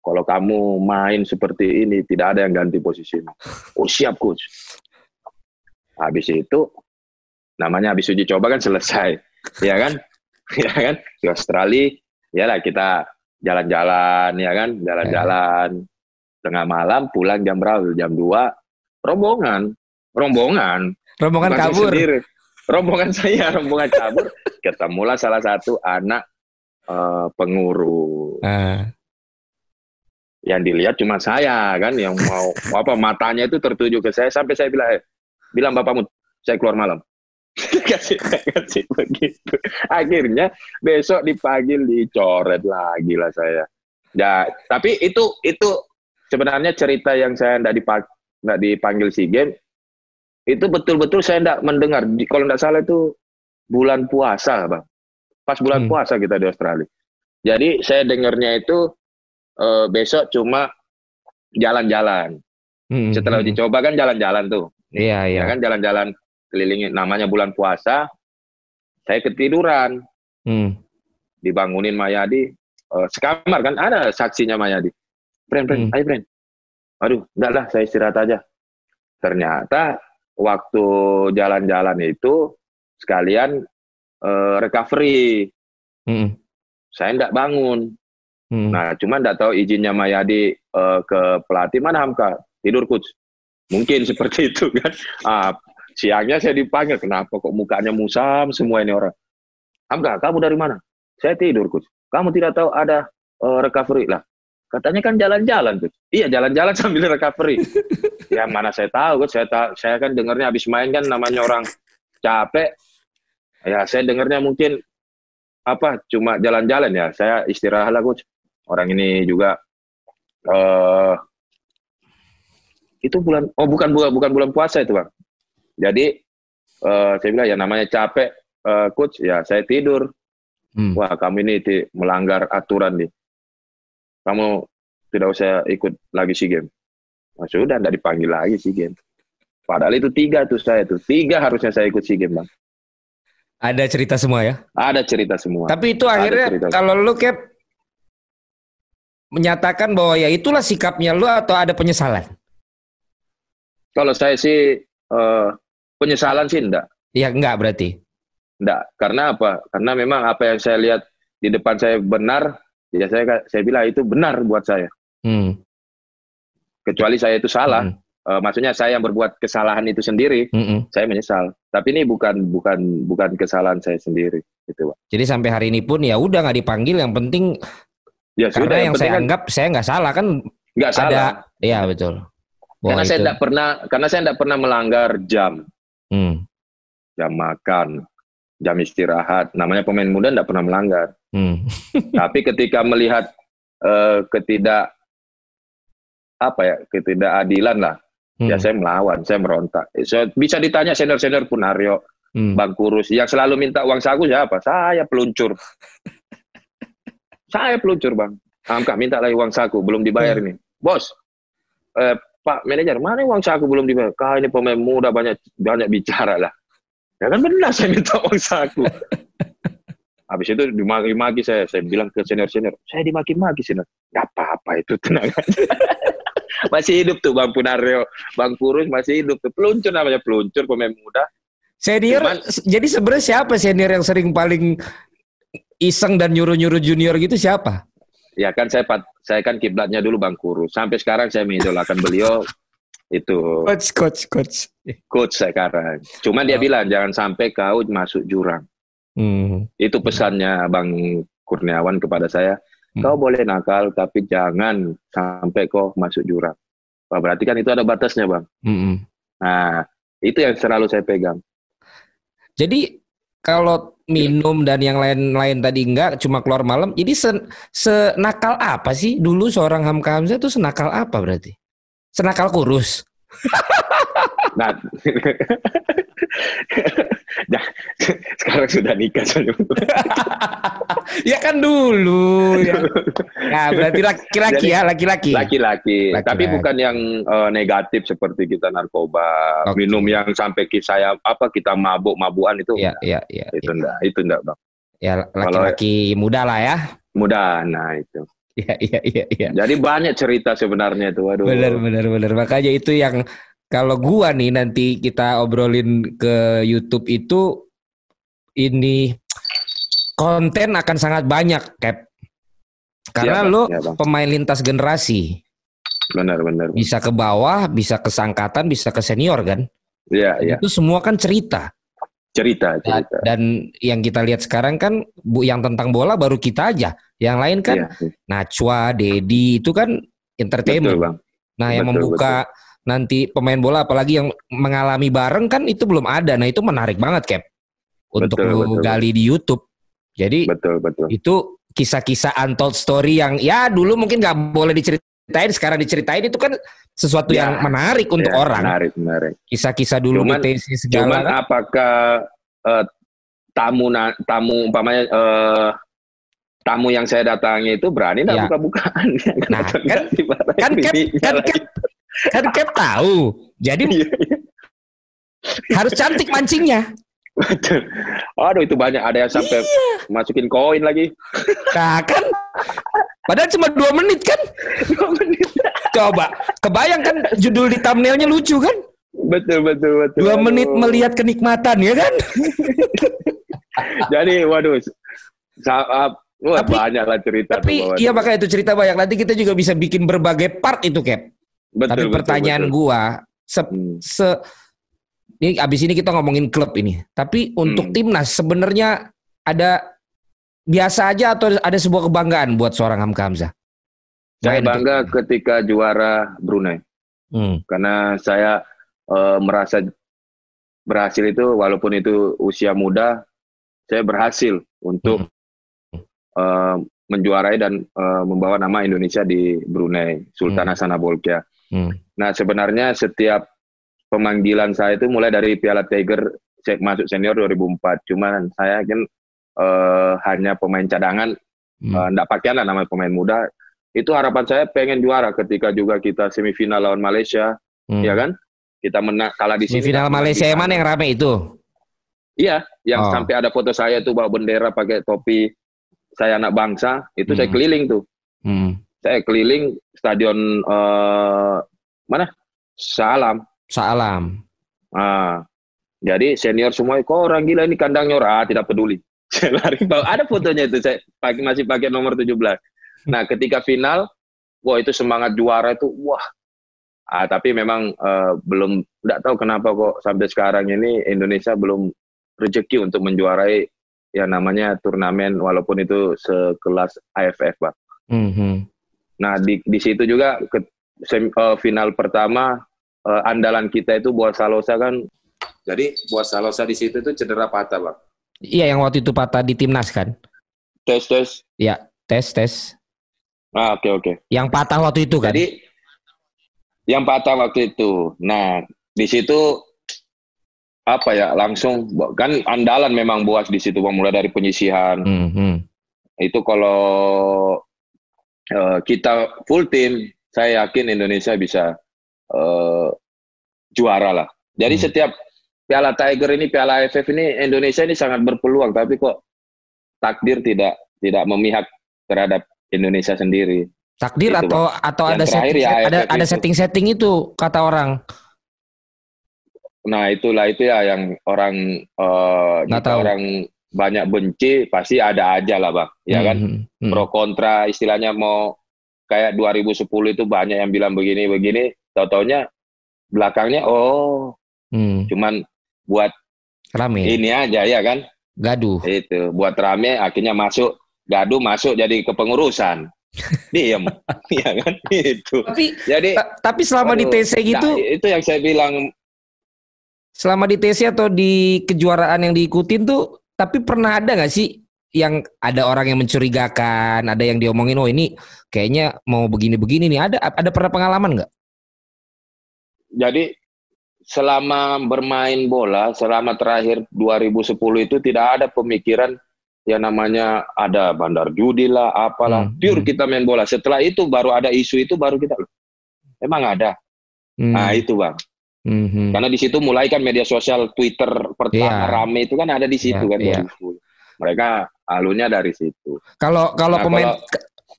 B: Kalau kamu main seperti ini tidak ada yang ganti posisimu. Oh siap coach. Habis itu namanya habis uji coba kan selesai. Ya kan? Ya kan? Di Australia ya lah kita jalan-jalan ya kan? Jalan-jalan. Tengah malam pulang jam berapa jam 2 rombongan. Rombongan.
A: Rombongan Bukan kabur. sendiri.
B: rombongan saya rombongan kabur. Ketemulah salah satu anak uh, pengurus. Uh. Yang dilihat cuma saya kan yang mau apa matanya itu tertuju ke saya sampai saya bilang eh, bilang bapakmu saya keluar malam. Kasih kasih begitu. Akhirnya besok dipanggil dicoret lagi lah saya. Ya tapi itu itu sebenarnya cerita yang saya tidak dipanggil, dipanggil si game itu betul-betul saya tidak mendengar. Kalau tidak salah itu bulan puasa bang. Pas bulan hmm. puasa kita di Australia. Jadi saya dengarnya itu uh, besok cuma jalan-jalan hmm. setelah hmm. dicoba kan jalan-jalan tuh
A: iya iya
B: ya kan jalan-jalan kelilingi namanya bulan puasa saya ketiduran hmm. dibangunin Mayadi uh, sekamar kan ada saksinya Mayadi friend friend hmm. ayo friend aduh enggak lah saya istirahat aja ternyata waktu jalan-jalan itu sekalian uh, recovery hmm. saya enggak bangun hmm. nah cuma enggak tahu izinnya Mayadi uh, ke pelatih mana Hamka tidur coach mungkin seperti itu kan ah, Siangnya saya dipanggil, kenapa kok mukanya musam semua ini orang? Hamka, kamu dari mana? Saya tidur, Coach. Kamu tidak tahu ada uh, recovery lah. Katanya kan jalan-jalan, Coach. Iya, jalan-jalan sambil recovery. ya mana saya tahu, Coach. Saya, ta saya kan dengarnya habis main kan namanya orang capek. Ya, saya dengarnya mungkin apa cuma jalan-jalan ya. Saya istirahat lah, Coach. Orang ini juga uh, itu bulan oh bukan bukan bukan bulan puasa itu, Bang. Jadi uh, saya bilang ya namanya capek uh, coach ya saya tidur. Hmm. Wah kamu ini di, melanggar aturan nih. Kamu tidak usah ikut lagi si game. Nah, sudah tidak dipanggil lagi si game. Padahal itu tiga tuh saya tuh tiga harusnya saya ikut si game bang.
A: Ada cerita semua ya?
B: Ada cerita semua.
A: Tapi itu akhirnya kalau lu cap menyatakan bahwa ya itulah sikapnya lu atau ada penyesalan?
B: Kalau saya sih uh, Penyesalan sih enggak.
A: Iya enggak berarti.
B: Enggak, karena apa? Karena memang apa yang saya lihat di depan saya benar, ya saya saya bilang itu benar buat saya. Hmm. Kecuali saya itu salah. Hmm. Uh, maksudnya saya yang berbuat kesalahan itu sendiri, hmm. saya menyesal. Tapi ini bukan bukan bukan kesalahan saya sendiri, gitu, Pak.
A: Jadi sampai hari ini pun ya udah nggak dipanggil, yang penting ya, karena sudah, yang, yang saya kan, anggap saya nggak salah kan
B: nggak salah.
A: Iya betul.
B: karena saya tidak pernah karena saya tidak pernah melanggar jam. Hmm. Jam makan, jam istirahat. Namanya pemain muda tidak pernah melanggar. Hmm. Tapi ketika melihat uh, ketidak apa ya ketidakadilan lah. Ya
A: Hmm.
B: saya melawan, saya merontak. So, bisa ditanya senior-senior pun Aryo,
A: Hmm.
B: Bang Kurus, yang selalu minta uang saku siapa? Saya peluncur. Saya peluncur bang. Hamka minta lagi uang saku, belum dibayar
A: Hmm.
B: nih. Bos, eh, Pak manajer, mana uang saku belum dibayar? Kah ini pemain muda banyak banyak bicara lah. Ya kan benar saya minta uang saku. Habis itu dimaki-maki saya, saya bilang ke senior-senior, saya dimaki-maki senior. Gak apa-apa itu, tenang aja. masih hidup tuh Bang Punario, Bang Kurus masih hidup tuh. Peluncur namanya peluncur pemain muda.
A: Senior,
B: Cuman-
A: jadi sebenarnya siapa senior yang sering paling iseng dan nyuruh-nyuruh junior gitu siapa?
B: Ya kan saya saya kan kiblatnya dulu Bang Kurus. Sampai sekarang saya mengidolakan beliau itu
A: Coach, coach, coach.
B: coach sekarang. Cuma dia
A: Oh.
B: bilang jangan sampai kau masuk jurang.
A: Hmm.
B: Itu pesannya Bang Kurniawan kepada saya.
A: Hmm.
B: Kau boleh nakal tapi jangan sampai kau masuk jurang. Wah, berarti kan itu ada batasnya, Bang.
A: Mm-mm.
B: Nah, itu yang selalu saya pegang.
A: Jadi kalau minum dan yang lain-lain tadi enggak cuma keluar malam, jadi sen- senakal apa sih dulu seorang Hamka Hamzah itu senakal apa berarti? Senakal kurus.
B: Nah, Nah, sekarang sudah nikah soalnya.
A: ya kan dulu ya. Nah, berarti laki-laki ya, laki-laki.
B: Laki-laki, tapi bukan yang eh, negatif seperti kita narkoba,
A: Oke.
B: minum yang sampai saya apa kita mabuk-mabuan itu.
A: Iya, iya, iya.
B: Itu
A: iya.
B: enggak, itu enggak, Bang.
A: Ya laki-laki muda lah ya.
B: Mudah, nah itu.
A: Iya, iya, iya, iya.
B: Jadi banyak cerita sebenarnya itu, waduh.
A: Benar, benar, benar. Makanya itu yang kalau gua nih nanti kita obrolin ke YouTube itu ini konten akan sangat banyak, Cap. Karena
B: Bang.
A: lo
B: Bang.
A: pemain lintas generasi,
B: Benar, benar.
A: bisa ke bawah, bisa ke sangkatan, bisa ke senior kan.
B: Iya, iya.
A: Itu semua kan cerita.
B: Cerita, cerita.
A: dan yang kita lihat sekarang kan bu yang tentang bola baru kita aja. Yang lain kan
B: iya.
A: Najwa, Dedi itu kan entertainment.
B: betul, Bang.
A: Nah, yang
B: Betul,
A: membuka nanti pemain bola apalagi yang mengalami bareng kan itu belum ada. Nah, itu menarik banget, Cap. Untuk
B: Betul,
A: lu
B: betul,
A: gali di YouTube. Jadi
B: Betul, betul.
A: itu kisah-kisah untold story yang ya dulu mungkin nggak boleh diceritain, sekarang diceritain itu kan sesuatu
B: Ya,
A: yang menarik untuk
B: Ya,
A: orang.
B: Menarik, menarik.
A: Kisah-kisah dulu
B: Cuman-
A: BTC segala
B: Cuman
A: kan.
B: apakah eh, tamu na- tamu umpamanya eh, tamu yang saya datangi itu berani nggak
A: Iya.
B: buka-bukaan?
A: Nah, kan- kan
B: bininya
A: kan
B: lagi?
A: Cap, kan Cap tahu. Jadi
B: Iya, iya.
A: harus cantik mancingnya.
B: Betul. Aduh itu banyak ada yang sampai
A: Iya.
B: masukin koin lagi.
A: Nah, kan padahal cuma dua menit kan.
B: Dua menit.
A: Coba, kebayang kan judul di thumbnailnya lucu kan?
B: betul betul betul.
A: Dua
B: Aduh.
A: menit melihat kenikmatan ya kan?
B: Jadi waduh saat wah
A: Tapi-
B: banyak lah cerita
A: Tapi
B: tuh,
A: iya makanya itu cerita banyak. Nanti kita juga bisa bikin berbagai part itu Cap.
B: Betul,
A: Tapi
B: betul,
A: pertanyaan
B: betul.
A: gua, se,
B: Hmm.
A: se ini abis ini kita ngomongin klub ini. Tapi untuk
B: Hmm.
A: timnas sebenarnya ada biasa aja atau ada sebuah kebanggaan buat seorang Hamka Hamzah?
B: Saya bangga
A: timnas.
B: ketika juara Brunei.
A: Hmm.
B: karena saya eh, merasa berhasil itu walaupun itu usia muda saya berhasil untuk eh, menjuarai dan eh, membawa nama Indonesia di Brunei Sultan
A: Hmm.
B: Hasan Bolkiah.
A: Hmm.
B: Nah sebenarnya setiap pemanggilan saya itu mulai dari Piala Tiger saya masuk senior 2004 cuman saya kan eh, hanya pemain cadangan
A: Hmm.
B: enggak pakaian lah nama pemain muda itu harapan saya pengen juara ketika juga kita semifinal lawan Malaysia
A: Hmm.
B: ya kan? Kita menang kalah di sini.
A: Semifinal
B: kita
A: Malaysia yang mana yang rame itu?
B: Iya, yang
A: Oh.
B: sampai ada foto saya tuh bawa bendera pakai topi saya anak bangsa, itu saya
A: Hmm.
B: keliling tuh.
A: Hmm.
B: Saya keliling stadion eh, mana? Salam.
A: Salam.
B: Ah. Jadi senior semua, kok orang gila ini kandangnya orang, ah, tidak peduli. Saya lari bawa ada fotonya itu saya pakai masih pakai nomor 17. Nah, ketika final, wah itu semangat juara itu wah. Ah, tapi memang eh, belum tidak tahu kenapa kok sampai sekarang ini Indonesia belum rezeki untuk menjuarai yang namanya turnamen walaupun itu sekelas AFF, Pak.
A: Mhm.
B: Nah, di di situ juga ke, sem- eh, final pertama eh, andalan kita itu Buat Salosa kan. Jadi Buat Salosa di situ tuh cedera patah, Bang.
A: Iya yang waktu itu patah di timnas kan?
B: Tes tes.
A: Tes tes.
B: Ah, oke oke.
A: Yang patah waktu itu kan?
B: Jadi Yang patah waktu itu. Nah, di situ apa ya langsung kan andalan memang Boas di situ bang mulai dari penyisihan mm -hmm. itu kalau uh, kita full tim saya yakin Indonesia bisa uh, juara lah. Jadi mm. setiap Piala Tiger ini Piala AFF ini Indonesia ini sangat berpeluang tapi kok takdir tidak tidak memihak terhadap Indonesia sendiri.
A: Takdir itu, atau bang. atau ada setting, ya, ada ada setting-setting itu kata orang.
B: Nah itulah itu ya yang orang uh, orang banyak benci pasti ada aja lah bang, ya hmm, kan? Hmm, hmm. Pro kontra istilahnya mau kayak 2010 itu banyak yang bilang begini begini, tau-taunya belakangnya oh, hmm. cuman buat
A: rame
B: ini aja ya kan?
A: Gaduh.
B: Itu buat rame akhirnya masuk gaduh masuk jadi kepengurusan. Diem, ya kan? Itu.
A: Tapi jadi tapi selama aduh, di TC gitu nah,
B: itu yang saya bilang
A: selama di TC atau di kejuaraan yang diikutin tuh, tapi pernah ada nggak sih yang ada orang yang mencurigakan, ada yang diomongin, oh ini kayaknya mau begini-begini nih, ada ada pernah pengalaman nggak?
B: Jadi selama bermain bola, selama terakhir 2010 itu tidak ada pemikiran yang namanya ada bandar judi lah, apalah. Hmm, Pure hmm. kita main bola. Setelah itu baru ada isu itu baru kita, emang ada. Hmm. Nah itu bang. Mm-hmm. Karena di situ mulai kan media sosial Twitter pertama yeah. rame itu kan ada di situ yeah, kan yeah. Mereka alunya dari situ.
A: Kalau kalau nah, pemain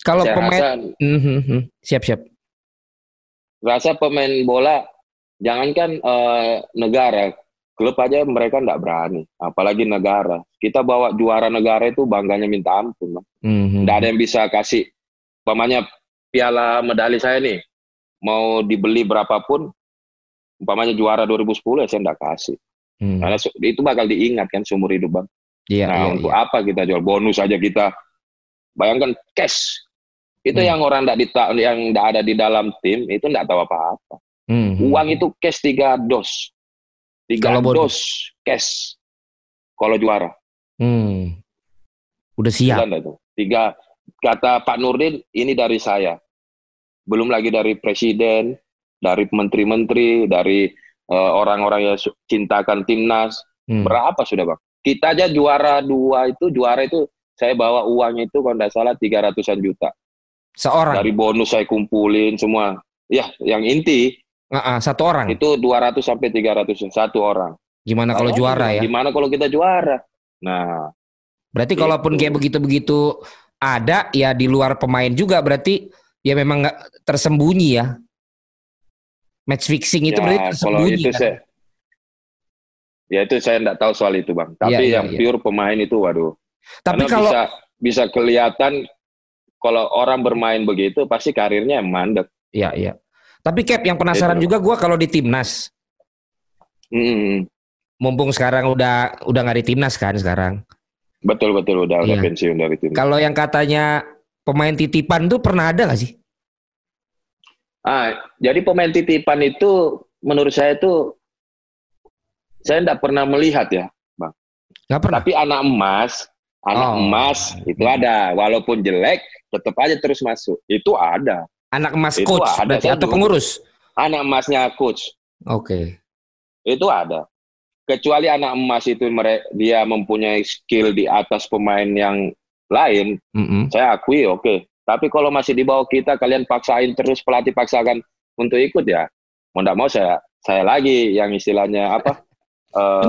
A: kalau pemain mm-hmm. siap siap.
B: Rasa pemain bola jangankan uh, negara, klub aja mereka nggak berani, apalagi negara. Kita bawa juara negara itu bangganya minta ampun, mm-hmm. Nggak ada yang bisa kasih, umpamanya piala medali saya nih, mau dibeli berapapun, umpamanya juara 2010 ya saya enggak kasih. Hmm. Karena itu bakal diingat kan seumur hidup bang. Iya, nah iya, untuk iya. apa kita jual bonus aja kita bayangkan cash itu hmm. yang orang tidak yang tidak ada di dalam tim itu tidak tahu apa-apa. Hmm. Uang itu cash tiga dos, tiga kalau dos cash kalau juara.
A: Hmm. Udah siap.
B: Itu. Tiga kata Pak Nurdin ini dari saya, belum lagi dari presiden, dari menteri-menteri, dari uh, orang-orang yang cintakan timnas. Hmm. Berapa sudah bang? Kita aja juara dua itu, juara itu saya bawa uangnya itu kalau tidak salah tiga ratusan juta.
A: Seorang?
B: Dari bonus saya kumpulin semua. Ya, yang inti.
A: Uh, uh, satu orang?
B: Itu 200 sampai 300 satu orang.
A: Gimana kalau juara ya?
B: Gimana kalau kita juara? Nah.
A: Berarti itu. kalaupun kayak begitu-begitu ada ya di luar pemain juga berarti ya memang nggak tersembunyi ya match fixing itu ya, berarti tersembunyi
B: itu kan? saya, ya itu saya tidak tahu soal itu bang tapi ya, ya, yang ya. pure pemain itu waduh tapi Karena kalau bisa bisa kelihatan kalau orang bermain begitu pasti karirnya mandek
A: iya iya tapi Cap yang penasaran itu. juga gue kalau di timnas hmm. mumpung sekarang udah udah nggak di timnas kan sekarang
B: betul betul udah udah iya. pensiun dari timnas
A: kalau yang katanya pemain titipan tuh pernah ada nggak sih
B: Ah, jadi pemain titipan itu menurut saya itu saya tidak pernah melihat ya, bang.
A: Gak pernah.
B: Tapi anak emas, anak oh. emas itu ada, walaupun jelek tetap aja terus masuk. Itu ada.
A: Anak emas itu coach ada berarti atau pengurus?
B: Anak emasnya coach.
A: Oke. Okay.
B: Itu ada. Kecuali anak emas itu dia mempunyai skill di atas pemain yang lain, mm -hmm. saya akui oke. Okay. Tapi kalau masih di bawah kita, kalian paksain terus pelatih paksakan untuk ikut ya, mau tidak mau saya saya lagi yang istilahnya apa?
A: uh,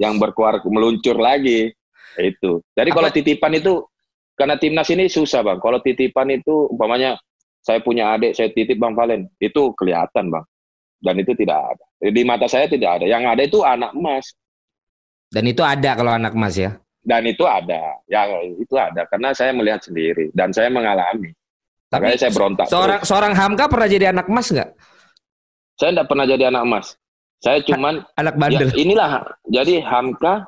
B: Yang berkuar meluncur lagi itu. Jadi apa? kalau titipan itu karena timnas ini susah bang. Kalau titipan itu umpamanya saya punya adik, saya titip bang Valen, itu kelihatan bang. Dan itu tidak ada. Di mata saya tidak ada. Yang ada itu anak emas.
A: Dan itu ada kalau anak emas ya?
B: Dan itu ada ya itu ada karena saya melihat sendiri dan saya mengalami tapi Makanya saya berontak
A: seorang terus. seorang Hamka pernah jadi anak emas nggak
B: saya tidak pernah jadi anak emas saya cuman
A: anak bandel
B: ya, inilah jadi Hamka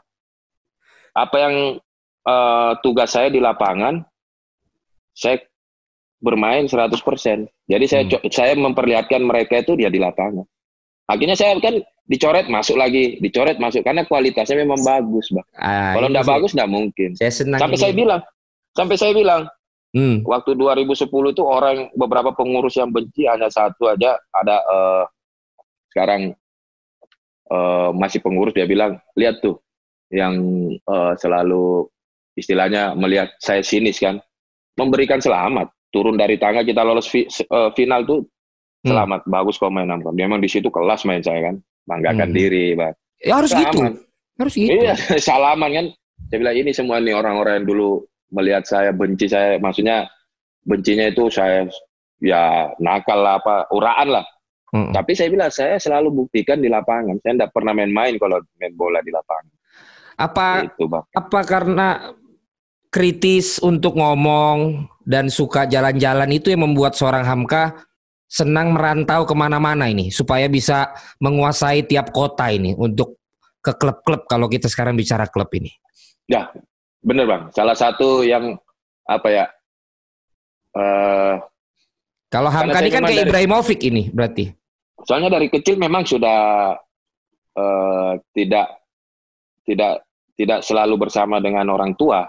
B: apa yang uh, tugas saya di lapangan saya bermain 100%. Jadi saya hmm. saya memperlihatkan mereka itu dia di lapangan. Akhirnya saya kan dicoret masuk lagi, dicoret masuk karena kualitasnya memang bagus, bang. Ah, Kalau tidak bagus tidak mungkin.
A: Saya senang
B: sampai ini. saya bilang, sampai saya bilang Hmm. Waktu 2010 itu orang beberapa pengurus yang benci hanya satu aja ada uh, sekarang uh, masih pengurus dia bilang lihat tuh yang uh, selalu istilahnya melihat saya sinis kan memberikan selamat turun dari tangga kita lolos fi, uh, final tuh hmm. selamat hmm. bagus kok main Amkan. Memang di situ kelas main saya kan banggakan hmm. diri bang.
A: Ya harus gitu. Harus gitu. Iya
B: salaman kan. Saya bilang ini semua nih orang-orang yang dulu melihat saya benci saya maksudnya bencinya itu saya ya nakal lah apa uraan lah hmm. tapi saya bilang saya selalu buktikan di lapangan saya tidak pernah main-main kalau main bola di lapangan
A: apa itu, apa karena kritis untuk ngomong dan suka jalan-jalan itu yang membuat seorang Hamka senang merantau ke mana-mana ini supaya bisa menguasai tiap kota ini untuk ke klub-klub kalau kita sekarang bicara klub ini.
B: Ya, bener bang. Salah satu yang apa ya?
A: Uh, Kalau Hamka ini kan kayak Ibrahimovic ini berarti.
B: Soalnya dari kecil memang sudah uh, tidak tidak tidak selalu bersama dengan orang tua.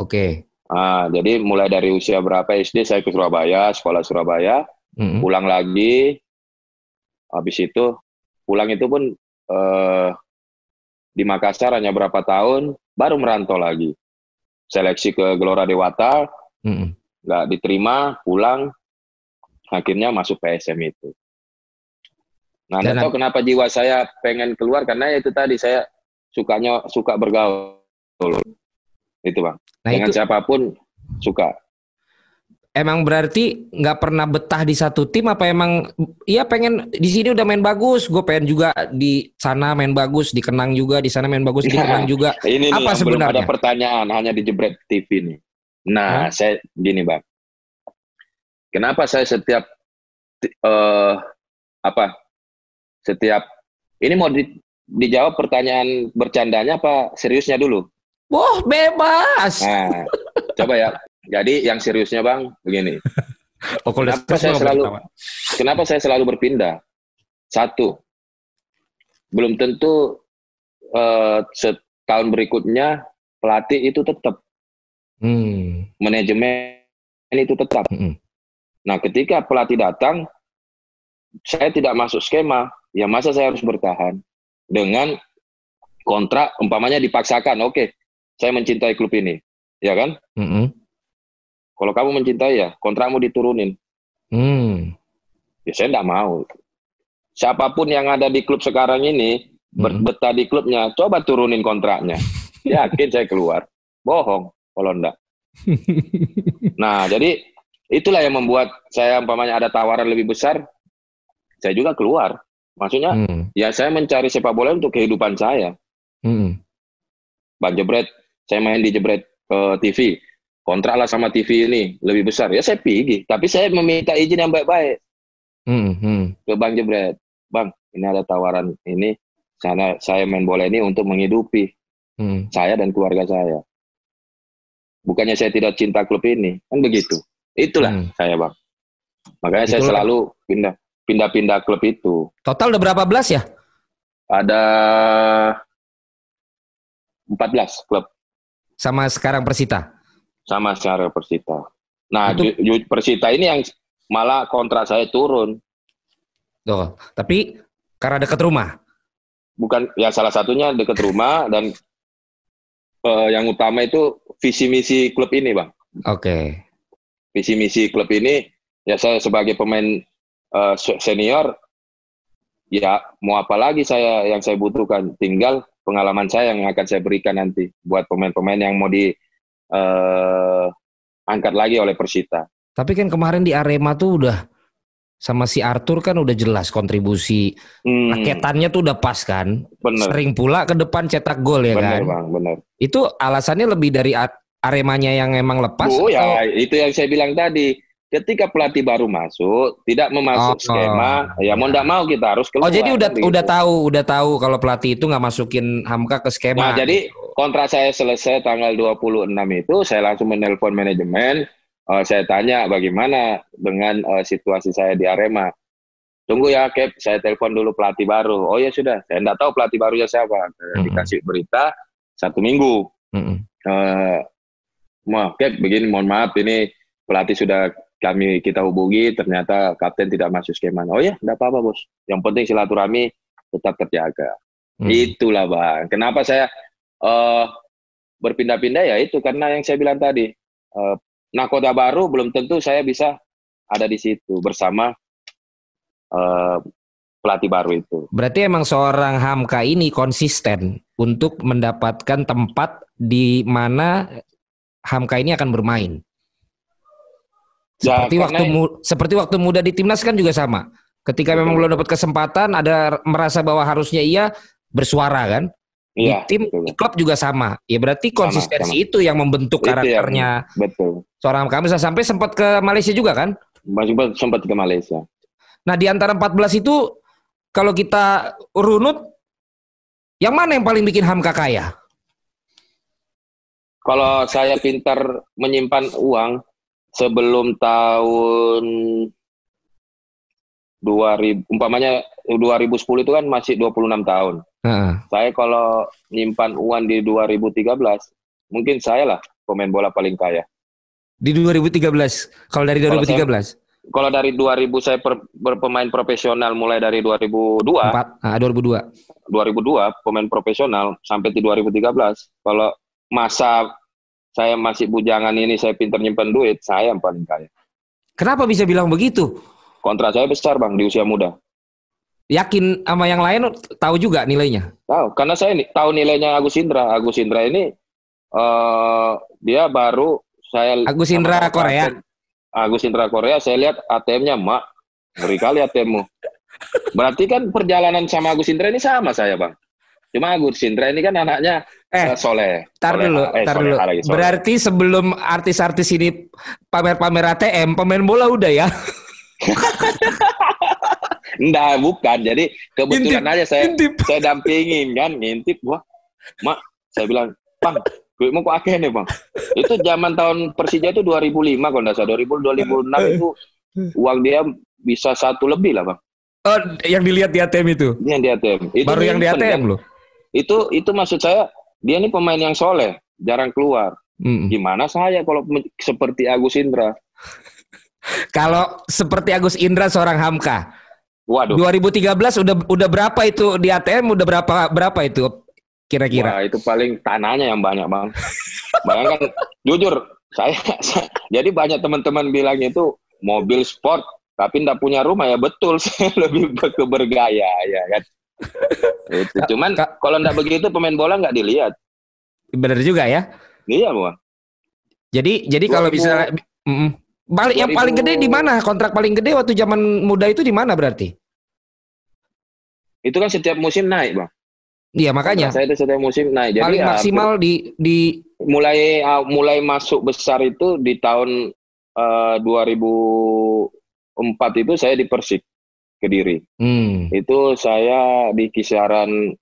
A: Oke. Okay.
B: Nah, jadi mulai dari usia berapa SD saya ke Surabaya, sekolah Surabaya, mm-hmm. pulang lagi, habis itu pulang itu pun uh, di Makassar hanya berapa tahun, baru merantau lagi seleksi ke Gelora Dewata, mm-hmm. nggak diterima, pulang, akhirnya masuk PSM itu. Nah, nggak tahu kenapa jiwa saya pengen keluar karena itu tadi saya sukanya suka bergaul, itu bang. Nah, Dengan itu... siapa pun suka.
A: Emang berarti nggak pernah betah di satu tim apa emang iya pengen di sini udah main bagus, gue pengen juga di sana main bagus, dikenang juga di sana main bagus, dikenang juga.
B: Ini apa sebenarnya? Belum ada pertanyaan hanya di jebret TV nih. Nah, hmm? saya gini bang, kenapa saya setiap uh, apa setiap ini mau di, dijawab pertanyaan bercandanya apa seriusnya dulu?
A: Wah bebas.
B: Nah, coba ya jadi yang seriusnya bang, begini. oh, kenapa saya selalu kenapa saya selalu berpindah? Satu, belum tentu uh, setahun berikutnya pelatih itu tetap, hmm. manajemen itu tetap. Hmm. Nah, ketika pelatih datang, saya tidak masuk skema. Ya masa saya harus bertahan dengan kontrak umpamanya dipaksakan. Oke, okay, saya mencintai klub ini, ya kan? -hmm kalau kamu mencintai ya, kontrakmu diturunin. Hmm. Ya saya tidak mau. Siapa pun yang ada di klub sekarang ini, hmm. betah di klubnya, coba turunin kontraknya. Yakin saya keluar. Bohong kalau enggak. nah, jadi itulah yang membuat saya umpamanya ada tawaran lebih besar, saya juga keluar. Maksudnya, hmm. ya saya mencari sepak bola untuk kehidupan saya. Hmm. Bang Jebret, saya main di Jebret uh, eh, TV kontrak lah sama TV ini lebih besar. Ya saya pergi. Tapi saya meminta izin yang baik-baik. Hmm, hmm. ke Bang Jebret. Bang ini ada tawaran ini. Sana saya main bola ini untuk menghidupi hmm. saya dan keluarga saya. Bukannya saya tidak cinta klub ini. Kan begitu. Itulah hmm. saya Bang. Makanya itulah. saya selalu pindah pindah-pindah klub itu.
A: Total udah berapa belas ya?
B: Ada 14 klub.
A: Sama sekarang Persita
B: sama secara Persita. Nah, itu... Persita ini yang malah kontrak saya turun.
A: Oh, tapi karena dekat rumah.
B: Bukan, ya salah satunya dekat rumah dan uh, yang utama itu visi misi klub ini, bang.
A: Oke. Okay.
B: Visi misi klub ini, ya saya sebagai pemain uh, senior, ya mau apa lagi saya yang saya butuhkan, tinggal pengalaman saya yang akan saya berikan nanti buat pemain-pemain yang mau di uh, angkat lagi oleh Persita.
A: Tapi kan kemarin di Arema tuh udah sama si Arthur kan udah jelas kontribusi hmm. raketannya tuh udah pas kan. Bener. Sering pula ke depan cetak gol ya bener, kan. Bang, bener. Itu alasannya lebih dari Aremanya yang emang lepas?
B: Oh ya, itu yang saya bilang tadi ketika pelatih baru masuk tidak memasuk oh, skema ya mau tidak mau kita harus
A: keluar. Oh jadi udah gitu. udah tahu udah tahu kalau pelatih itu nggak masukin Hamka ke skema.
B: Nah jadi kontrak saya selesai tanggal 26 itu saya langsung menelpon manajemen uh, saya tanya bagaimana dengan uh, situasi saya di Arema. Tunggu ya Cap, saya telepon dulu pelatih baru. Oh ya sudah, saya tidak tahu pelatih barunya siapa. Mm -hmm. Dikasih berita satu minggu. Mm -hmm. uh, Cap begini mohon maaf ini pelatih sudah kami kita hubungi ternyata kapten tidak masuk skema. Oh ya, tidak apa-apa bos. Yang penting silaturahmi tetap terjaga. Hmm. Itulah bang. Kenapa saya uh, berpindah-pindah ya itu karena yang saya bilang tadi. Uh, nakoda baru belum tentu saya bisa ada di situ bersama uh, pelatih baru itu.
A: Berarti emang seorang Hamka ini konsisten untuk mendapatkan tempat di mana Hamka ini akan bermain. Ya, seperti waktu mu, seperti waktu muda di timnas kan juga sama. Ketika memang belum dapat kesempatan, ada merasa bahwa harusnya ia bersuara kan. Ya, di tim betul. di klub juga sama. Ya berarti konsistensi sama, sama. itu yang membentuk itu karakternya. Yang, betul. Seorang kami sampai sempat ke Malaysia juga kan?
B: Sempat ke Malaysia.
A: Nah, di antara 14 itu kalau kita runut yang mana yang paling bikin Hamka kaya?
B: Kalau saya pintar menyimpan uang, sebelum tahun 2000 umpamanya 2010 itu kan masih 26 tahun. Uh. Saya kalau nyimpan uang di 2013, mungkin saya lah pemain bola paling kaya.
A: Di 2013. Kalau dari 2013. Kalau, saya,
B: kalau dari 2000 saya per, berpemain profesional mulai dari 2002. 4,
A: ah, 2002.
B: 2002 pemain profesional sampai di 2013. Kalau masa saya masih bujangan ini saya pintar nyimpen duit, saya yang paling kaya.
A: Kenapa bisa bilang begitu?
B: Kontrak saya besar bang di usia muda.
A: Yakin sama yang lain tahu juga nilainya?
B: Tahu, karena saya tahu nilainya Agus Indra. Agus Indra ini uh, dia baru saya
A: Agus Indra Korea.
B: Agus Indra Korea, saya lihat ATM-nya mak, ngeri kali ATM-mu. Berarti kan perjalanan sama Agus Indra ini sama saya bang. Cuma Agus Indra ini kan anaknya Eh, Soleh.
A: Tar dulu, eh, tar dulu. Berarti sebelum artis-artis ini pamer-pamer ATM, pemain bola udah ya?
B: Enggak, bukan. Jadi kebetulan intip, aja saya intip. saya dampingin kan, ngintip gua. Mak, saya bilang, "Bang, gue mau kok akeh nih, Bang." Itu zaman tahun Persija itu 2005 kalau enggak salah, 2000 2006 itu uang dia bisa satu lebih lah, Bang.
A: Oh, yang dilihat di ATM itu?
B: Yang di ATM.
A: Itu Baru yang di ATM kan? loh.
B: Itu itu maksud saya dia ini pemain yang soleh, jarang keluar. Hmm. Gimana saya kalau seperti Agus Indra?
A: kalau seperti Agus Indra seorang Hamka. Waduh. 2013 udah udah berapa itu di ATM udah berapa berapa itu kira-kira?
B: Wah, itu paling tanahnya yang banyak, Bang. Bayangkan jujur, saya, saya jadi banyak teman-teman bilang itu mobil sport tapi ndak punya rumah ya betul saya lebih ke bergaya ya kan itu. Cuman kalau nggak begitu pemain bola nggak dilihat.
A: Benar juga ya.
B: Iya, Bu.
A: Jadi jadi kalau bisa mm, balik yang paling gede di mana? Kontrak paling gede waktu zaman muda itu di mana berarti?
B: Itu kan setiap musim naik, Bang.
A: Iya, makanya.
B: Saya itu setiap musim naik.
A: Jadi paling ya, maksimal di di
B: mulai uh, mulai masuk besar itu di tahun uh, 2004 itu saya di Persik. Kediri. Hmm. Itu saya di kisaran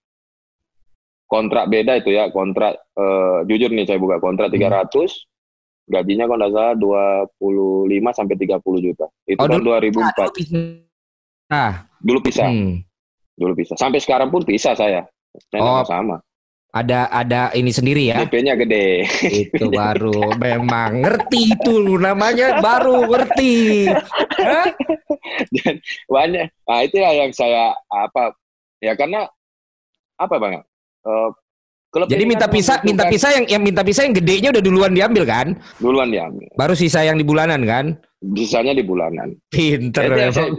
B: kontrak beda itu ya, kontrak uh, jujur nih saya buka kontrak hmm. 300 gajinya kalau nggak salah 25 sampai 30 juta. Itu oh, tahun 2004. Nah, dulu pisah. Hmm. Dulu pisah. Sampai sekarang pun pisah saya. Saya oh. sama
A: ada ada ini sendiri ya.
B: DP-nya gede.
A: Itu baru memang ngerti itu namanya baru ngerti.
B: Dan banyak. Nah itu ya yang saya apa ya karena apa bang? Uh,
A: Jadi minta kan pisah, minta pisah yang yang minta pisah yang gedenya udah duluan diambil kan?
B: Duluan diambil.
A: Baru sisa yang di bulanan kan?
B: Bisanya di bulanan.
A: Pinter.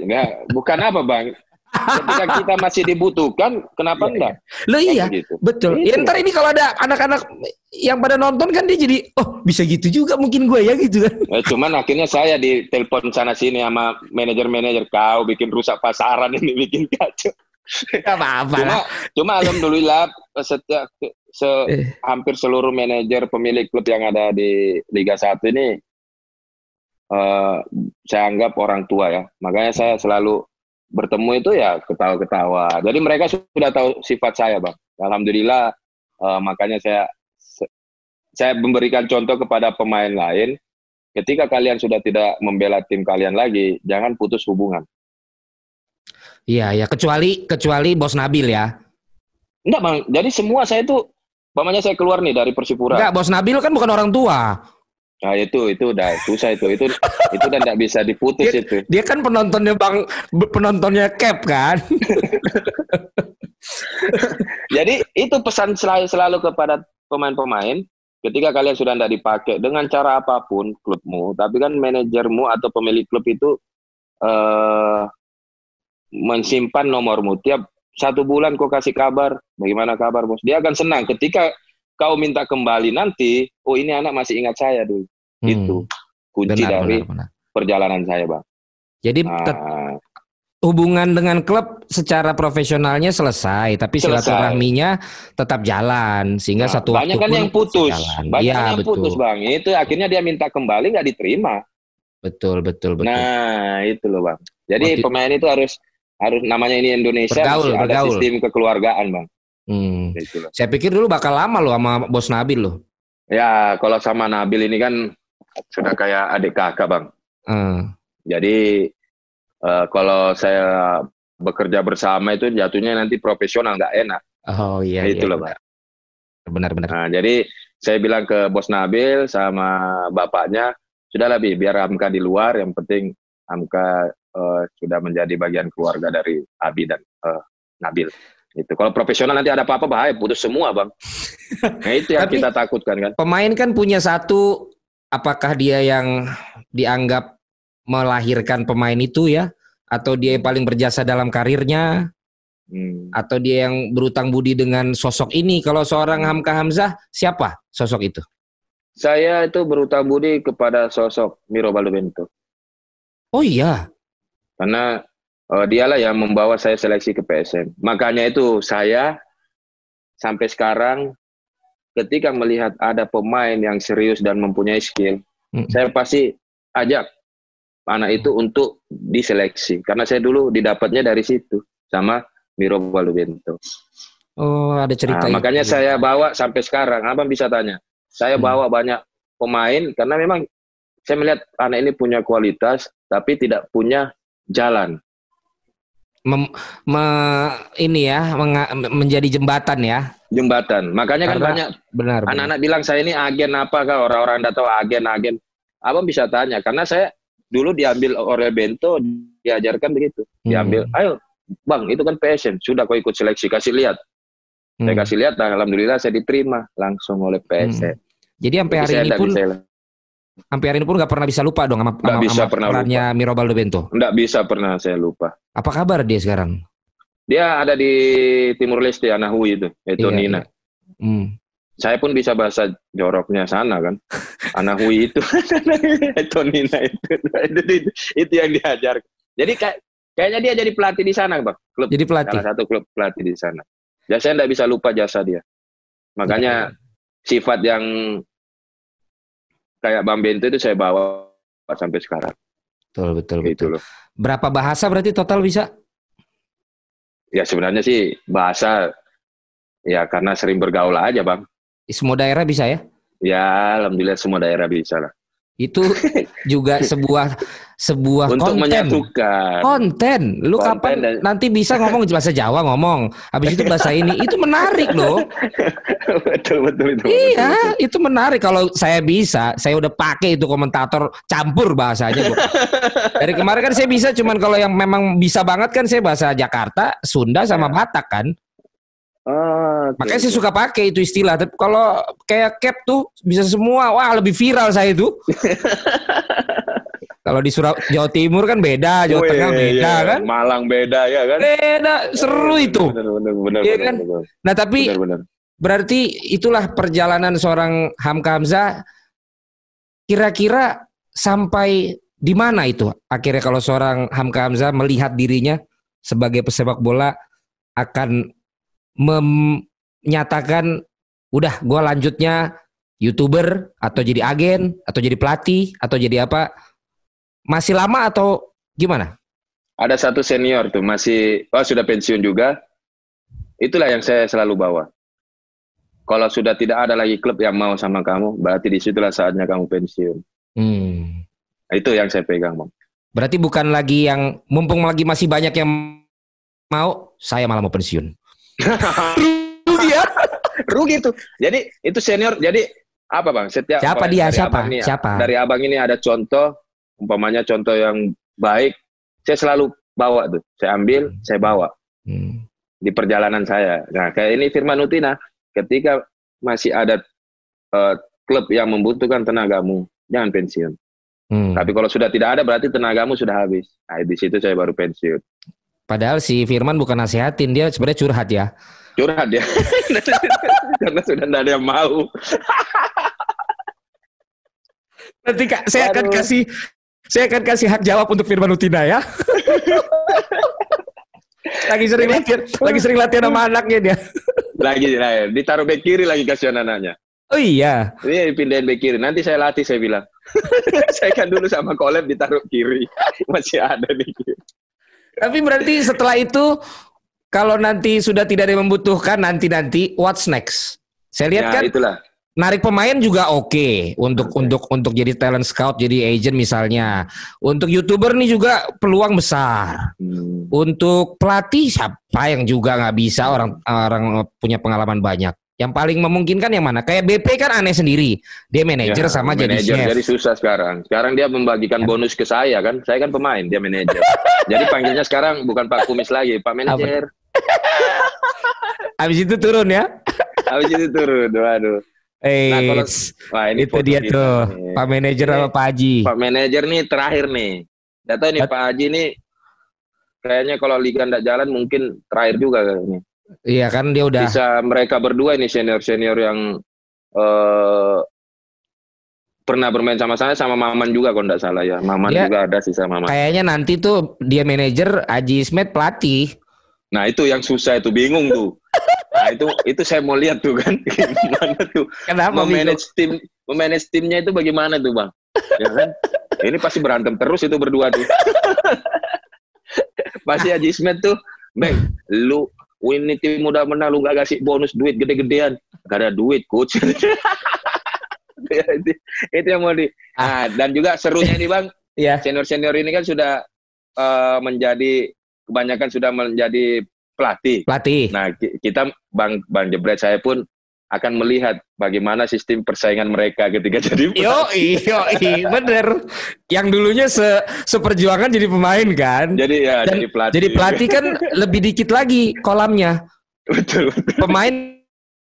B: ya, bukan apa bang? Ketika kita masih dibutuhkan, kenapa iya, enggak?
A: Lo iya, gitu. betul. Ya, ntar ini kalau ada anak-anak yang pada nonton kan dia jadi, oh bisa gitu juga mungkin gue ya gitu kan.
B: Eh, cuman akhirnya saya ditelepon sana sini sama manajer-manajer kau bikin rusak pasaran ini bikin kacau.
A: Gak apa-apa.
B: Cuma, cuma alhamdulillah setiap se, eh. hampir seluruh manajer pemilik klub yang ada di Liga 1 ini uh, saya anggap orang tua ya. Makanya saya selalu bertemu itu ya ketawa-ketawa. Jadi mereka sudah tahu sifat saya, Bang. Alhamdulillah uh, makanya saya saya memberikan contoh kepada pemain lain. Ketika kalian sudah tidak membela tim kalian lagi, jangan putus hubungan.
A: Iya, ya kecuali kecuali Bos Nabil ya.
B: Enggak, Bang. Jadi semua saya itu Pamannya saya keluar nih dari Persipura.
A: Enggak, Bos Nabil kan bukan orang tua.
B: Nah itu itu udah susah itu. Itu itu udah tidak bisa diputus
A: dia,
B: itu.
A: Dia kan penontonnya bang penontonnya cap kan.
B: Jadi itu pesan selalu selalu kepada pemain-pemain ketika kalian sudah tidak dipakai dengan cara apa pun klubmu, tapi kan manajermu atau pemilik klub itu uh, mensimpan nomormu. Tiap satu bulan kau kasih kabar. Bagaimana kabar bos? Dia akan senang. Ketika kau minta kembali nanti oh ini anak masih ingat saya dulu hmm. itu kunci benar, dari benar, benar. perjalanan saya bang
A: jadi nah, hubungan dengan klub secara profesionalnya selesai, tapi silaturahminya tetap jalan sehingga nah, satu
B: banyak kan yang putus, banyak ya, yang betul. putus bang. Itu akhirnya dia minta kembali nggak diterima.
A: Betul betul betul.
B: Nah itu loh bang. Jadi Waktu... pemain itu harus harus namanya ini Indonesia
A: bergaul,
B: ada
A: bergaul.
B: sistem kekeluargaan bang.
A: Hmm. Saya pikir dulu bakal lama loh sama bos Nabil loh.
B: Ya kalau sama Nabil ini kan sudah kayak adik kakak bang. Hmm. Jadi uh, kalau saya bekerja bersama itu jatuhnya nanti profesional nggak enak.
A: Oh iya.
B: Nah, itu
A: iya,
B: loh pak.
A: Benar-benar.
B: Nah, jadi saya bilang ke bos Nabil sama bapaknya, sudah lebih biar Hamka di luar, yang penting Hamka uh, sudah menjadi bagian keluarga dari Abi dan uh, Nabil. Itu kalau profesional nanti ada apa-apa bahaya putus semua bang. Nah itu yang kita takutkan kan.
A: Pemain kan punya satu, apakah dia yang dianggap melahirkan pemain itu ya? Atau dia yang paling berjasa dalam karirnya? Hmm. atau dia yang berutang budi dengan sosok ini? Kalau seorang Hamka Hamzah siapa sosok itu?
B: Saya itu berutang budi kepada sosok Miro Balubento.
A: Oh iya.
B: Karena uh, dialah yang membawa saya seleksi ke PSM makanya itu saya sampai sekarang ketika melihat ada pemain yang serius dan mempunyai skill hmm. saya pasti ajak anak itu untuk diseleksi karena saya dulu didapatnya dari situ sama Miro Balubento.
A: Oh, ada cerita. Nah,
B: makanya saya bawa sampai sekarang. Abang bisa tanya. Saya hmm. bawa banyak pemain karena memang saya melihat anak ini punya kualitas tapi tidak punya jalan.
A: Mem, me, ini ya menga, menjadi jembatan ya.
B: Jembatan. Makanya kan karena, kan banyak benar anak-anak bilang saya ini agen apa kah orang-orang datang agen agen. Abang bisa tanya karena saya dulu diambil oleh Bento diajarkan begitu. Diambil hmm. ayo bang itu kan PSM sudah kau ikut seleksi kasih lihat. Hmm. saya kasih lihat nah, alhamdulillah saya diterima langsung oleh PSM hmm.
A: jadi sampai hari ini pun sampai hari ini pun nggak pernah bisa lupa dong sama,
B: sama, bisa sama pernah
A: perannya Mirobaldo Bento?
B: Nggak bisa pernah saya lupa.
A: Apa kabar dia sekarang
B: dia ada di Timur Leste Anahui itu itu iya, Nina iya. Hmm saya pun bisa bahasa joroknya sana kan. Anak Hui itu, itu, itu, itu, itu yang diajar. Jadi kayak kayaknya dia jadi pelatih di sana, bang. Klub,
A: jadi pelatih.
B: Salah satu klub pelatih di sana. Ya saya tidak bisa lupa jasa dia. Makanya ya. sifat yang kayak Bang Bento itu saya bawa sampai sekarang.
A: Betul betul gitu betul. Loh. Berapa bahasa berarti total bisa?
B: Ya sebenarnya sih bahasa ya karena sering bergaul aja bang.
A: Semua daerah bisa ya?
B: Ya, alhamdulillah semua daerah bisa lah.
A: Itu juga sebuah sebuah
B: Untuk
A: konten.
B: menyatukan.
A: Konten. Lu konten kapan dan... nanti bisa ngomong bahasa Jawa ngomong. Habis itu bahasa ini. Itu menarik loh.
B: betul, betul, betul.
A: Iya,
B: betul, betul.
A: itu menarik. Kalau saya bisa, saya udah pakai itu komentator campur bahasanya. Dari kemarin kan saya bisa, cuman kalau yang memang bisa banget kan saya bahasa Jakarta, Sunda sama ya. Batak kan.
B: Ah,
A: Makanya saya suka pakai itu istilah. Tapi kalau kayak cap tuh bisa semua. Wah lebih viral saya itu. kalau di Surab Jawa Timur kan beda, Jawa oh, Tengah iya, beda iya. kan.
B: Malang beda ya kan.
A: Beda, seru itu. Benar, benar, benar, ya kan? Nah tapi benar, benar. berarti itulah perjalanan seorang Hamka Hamzah. Kira-kira sampai di mana itu akhirnya kalau seorang Hamka Hamzah melihat dirinya sebagai pesepak bola akan menyatakan udah gue lanjutnya youtuber atau jadi agen atau jadi pelatih atau jadi apa masih lama atau gimana?
B: Ada satu senior tuh masih oh sudah pensiun juga. Itulah yang saya selalu bawa. Kalau sudah tidak ada lagi klub yang mau sama kamu, berarti di situlah saatnya kamu pensiun. Hmm. Itu yang saya pegang, bang.
A: Berarti bukan lagi yang mumpung lagi masih banyak yang mau, saya malah mau pensiun.
B: rugi ya rugi tuh jadi itu senior jadi apa bang? Setiap
A: siapa
B: apa,
A: dia? Siapa?
B: ini-
A: Siapa?
B: Dari abang ini ada contoh, umpamanya contoh yang baik, saya selalu bawa tuh. Saya ambil, saya bawa
A: Hmm.
B: di perjalanan saya. Nah, kayak ini Firman Utina, ketika masih ada eh, klub yang membutuhkan tenagamu, jangan pensiun.
A: Hmm.
B: Tapi kalau sudah tidak ada, berarti tenagamu sudah habis. Nah, di situ saya baru pensiun.
A: Padahal si Firman bukan nasihatin dia sebenarnya curhat ya.
B: Curhat ya, karena sudah tidak ada yang mau.
A: Nanti kak, saya akan
B: Aduh.
A: kasih saya akan kasih hak jawab untuk Firman Utina ya. lagi sering latihan, lagi sering latihan sama anaknya dia.
B: Lagi, nah, ditaruh back kiri lagi kasihan anaknya.
A: Oh iya.
B: Ini dipindahin back kiri. Nanti saya latih, saya bilang. saya kan dulu sama kolab ditaruh kiri. Masih ada di kiri.
A: Tapi berarti setelah itu kalau nanti sudah tidak ada yang membutuhkan nanti-nanti what's next? Saya lihat
B: Ya,
A: kan
B: itulah.
A: Narik pemain juga oke untuk
B: Oke.
A: untuk untuk jadi talent scout, jadi agent misalnya. Untuk YouTuber nih juga peluang besar.
B: Hmm.
A: Untuk pelatih siapa yang juga nggak bisa orang orang punya pengalaman banyak. Yang paling memungkinkan yang mana? Kayak BP kan aneh sendiri. Dia manajer
B: Ya,
A: sama jadi
B: manajer,
A: chef.
B: Jadi susah sekarang. Sekarang dia membagikan
A: Ya.
B: bonus ke saya kan. Saya kan pemain, dia manajer. jadi panggilnya sekarang bukan Pak Kumis lagi, Pak Manajer.
A: Habis itu turun ya.
B: Habis itu turun. Waduh.
A: Eh,
B: Nah, kalau- Wah, ini
A: itu dia
B: kita
A: tuh.
B: nih.
A: Pak manajer sama Pak Haji.
B: Pak manajer nih terakhir nih. Gak tahu nih
A: At-
B: Pak Haji nih kayaknya kalau liga nggak jalan mungkin terakhir juga kayaknya.
A: Iya kan dia udah
B: Bisa mereka berdua ini senior-senior yang eh pernah bermain sama saya sama Maman juga kalau nggak salah ya. Maman
A: Dia-
B: juga ada sih sama Maman.
A: kayaknya nanti tuh dia manajer Haji Ismet pelatih.
B: Nah itu yang susah itu bingung tuh. Nah itu itu saya mau lihat tuh kan gimana tuh
A: Kenapa
B: memanage tim memanage timnya itu bagaimana tuh bang? Ya kan? Ini pasti berantem terus itu berdua tuh. pasti Haji Ismet tuh, Bang, lu ini tim udah menang lu gak kasih bonus duit gede-gedean. Gak ada duit coach. Ya, itu, itu yang mau di. Nah, dan juga serunya nih bang,
A: Iya.
B: senior-senior ini kan sudah eh, menjadi kebanyakan sudah menjadi pelatih.
A: Pelatih.
B: Nah, ki- kita Bang Bang Jebret saya pun akan melihat bagaimana sistem persaingan mereka ketika jadi
A: Yo, yo, bener. Yang dulunya se seperjuangan jadi pemain kan.
B: jadi ya
A: Dan
B: jadi pelatih.
A: Jadi pelatih kan lebih dikit lagi kolamnya.
B: betul. betul.
A: Pemain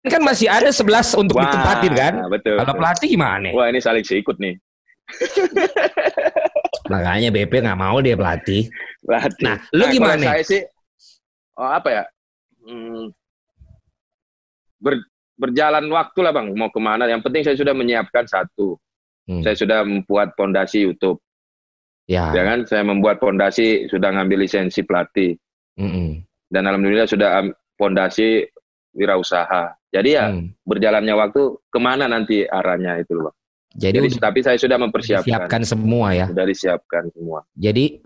A: kan masih ada 11 untuk
B: Wah,
A: ditempatin kan.
B: Betul.
A: Kalau pelatih gimana?
B: Wah, ini saling sikut nih.
A: Makanya BP nggak mau dia pelatih.
B: Pelatih.
A: Nah, lu
B: Nah,
A: gimana?
B: Kalau saya sih oh, apa ya? Hmm, ber- berjalan waktu lah bang mau ke mana yang penting saya sudah menyiapkan satu
A: Hmm.
B: saya sudah membuat fondasi YouTube
A: Ya.
B: ya kan saya membuat fondasi sudah ngambil lisensi pelatih
A: mm-mm.
B: dan alhamdulillah sudah fondasi wirausaha jadi ya
A: Hmm.
B: berjalannya waktu ke mana nanti arahnya itu loh Bang.
A: Jadi,
B: jadi tapi saya sudah mempersiapkan
A: semua ya.
B: sudah disiapkan semua
A: Jadi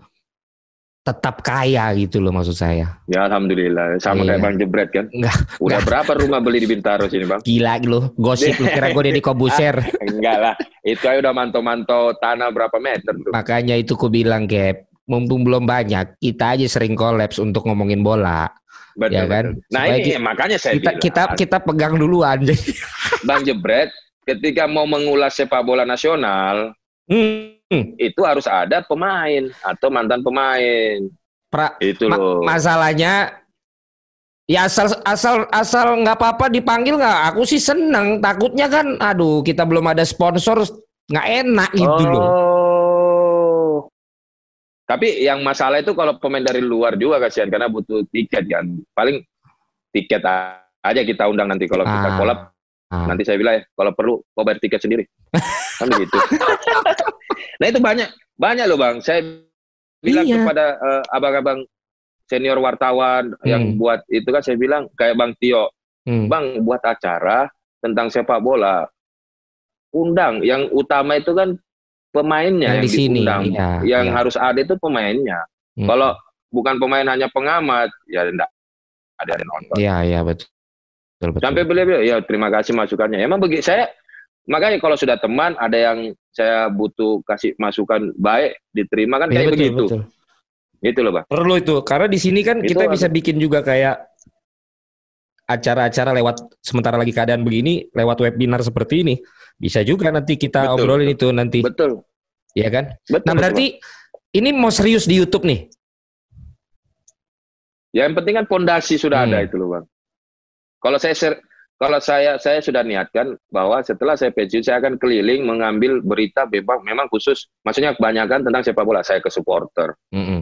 A: tetap kaya gitu loh maksud saya.
B: ya alhamdulillah sama
A: Iya.
B: kayak bang Jebret kan
A: Enggak,
B: udah berapa rumah beli di Bintaro sini bang
A: gila lo. Gosip lu kira gue Deddy Kobuser.
B: enggak lah itu aja udah mantau-mantau tanah berapa meter tuh
A: Makanya itu ku bilang Cap, mumpung belum banyak, kita aja sering kolaps untuk ngomongin bola.
B: Betul,
A: Ya kan?
B: betul. Nah
A: Supaya
B: ini
A: kita-
B: makanya saya
A: Kita
B: bilang,
A: kita kita pegang duluan.
B: Bang Jebret, ketika mau mengulas sepak bola nasional,
A: Hmm.
B: Itu harus ada pemain atau mantan pemain.
A: Pra-
B: Itu
A: Ma-
B: loh.
A: masalahnya ya asal asal asal nggak apa-apa dipanggil nggak aku sih seneng takutnya kan aduh kita belum ada sponsor nggak enak gitu loh
B: oh. Tapi yang masalah itu kalau pemain dari luar juga kasihan karena butuh tiket kan. Paling tiket aja kita undang nanti kalau kita
A: Ah.
B: kolab.
A: Ah.
B: Nanti saya bilang ya, kalau perlu kau bayar tiket sendiri. kan begitu. nah itu banyak banyak loh bang. Saya bilang
A: Iya.
B: kepada eh, abang-abang senior wartawan yang
A: Hmm.
B: buat itu kan saya bilang kayak bang Tio,
A: Hmm.
B: bang buat acara tentang sepak bola, undang. Yang utama itu kan pemainnya
A: Yang
B: yang,
A: di sini,
B: diundang.
A: iya,
B: yang
A: iya.
B: harus ada itu pemainnya.
A: Hmm.
B: Kalau bukan pemain hanya pengamat, ya enggak ada yang nonton.
A: Iya iya betul. Betul, betul.
B: Sampai beliau bilang, ya terima kasih masukannya. Emang begitu saya, makanya kalau sudah teman ada yang saya butuh kasih masukan baik, diterima kan
A: Iya,
B: kayak
A: betul,
B: begitu.
A: betul.
B: Gitu loh bang.
A: Perlu itu karena di sini kan
B: Itu
A: kita
B: harus-
A: bisa bikin juga kayak acara-acara lewat sementara lagi keadaan begini lewat webinar seperti ini bisa juga nanti kita betul, obrolin itu nanti.
B: Betul.
A: Iya kan? Betul, nah berarti betul. ini mau serius di YouTube nih?
B: Ya yang penting kan pondasi sudah hmm. ada itu loh bang. Kalau saya kalau saya saya sudah niatkan bahwa setelah saya pensiun saya akan keliling mengambil berita bebas memang khusus maksudnya kebanyakan tentang sepak bola saya ke supporter, mm -hmm.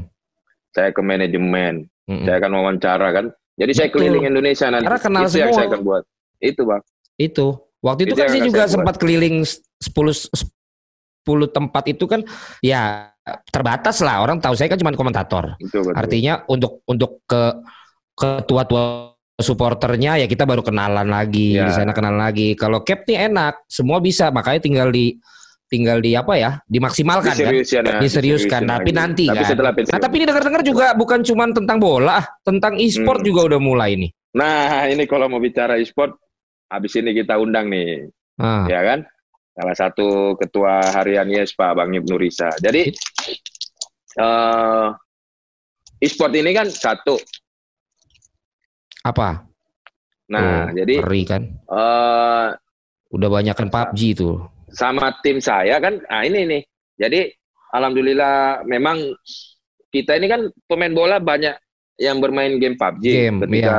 B: saya ke manajemen, mm -hmm. saya akan wawancara kan jadi saya keliling Indonesia nanti.
A: Karena kenal itu semua. yang
B: saya akan buat. Itu bang.
A: Itu. Waktu itu, itu kan saya juga saya sempat buat. keliling 10 10 tempat itu kan ya terbatas lah orang tahu saya kan cuma komentator. Itu, betul. Artinya untuk untuk ke ketua-tua supporternya ya kita baru kenalan lagi ya. di sana kenalan lagi. Kalau cap nih enak, semua bisa makanya tinggal di tinggal di apa ya dimaksimalkan Diseriusin, kan ya, diseriuskan tapi lagi. nanti tapi kan nah tapi ini dengar-dengar juga bukan cuma tentang bola tentang e-sport hmm. juga udah mulai nih
B: nah ini kalau mau bicara e-sport habis ini kita undang nih ah. ya kan salah satu ketua harian yes Pak Bang Ibnu Risa jadi uh, e-sport ini kan satu
A: apa
B: nah oh, jadi
A: kan uh, udah banyak kan PUBG itu
B: sama tim saya kan, nah ini nih. Jadi alhamdulillah memang kita ini kan pemain bola banyak yang bermain game PUBG game, ketika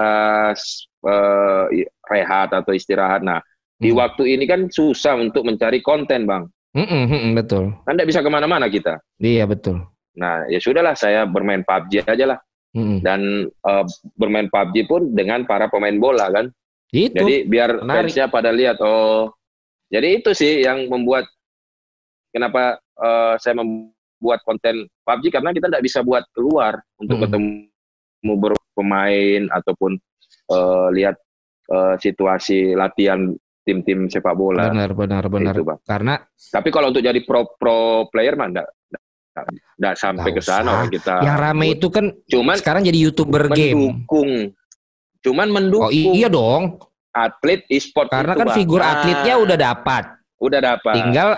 B: iya. uh, rehat atau istirahat. Nah, hmm. di waktu ini kan susah untuk mencari konten, bang.
A: Mm -mm, betul.
B: Kan tidak bisa ke mana-mana kita.
A: Iya betul.
B: Nah, ya sudahlah saya bermain PUBG aja lah. Mm Dan uh, bermain PUBG pun dengan para pemain bola kan. Itu. Jadi biar fansnya pada lihat oh jadi itu sih yang membuat kenapa uh, saya membuat konten PUBG karena kita tidak bisa buat keluar untuk hmm. ketemu pemain ataupun uh, lihat uh, situasi latihan tim-tim sepak bola.
A: Benar, benar, benar. Itu, bang. Karena tapi
B: kalau untuk jadi pro pro player mah enggak enggak sampai ke sana kita.
A: Yang rame itu kan cuman sekarang jadi YouTuber
B: mendukung, game. Mendukung. Cuman mendukung.
A: Oh iya dong.
B: Atlet e-sport
A: karena kan figur nah, atletnya udah dapat.
B: Udah dapat.
A: Tinggal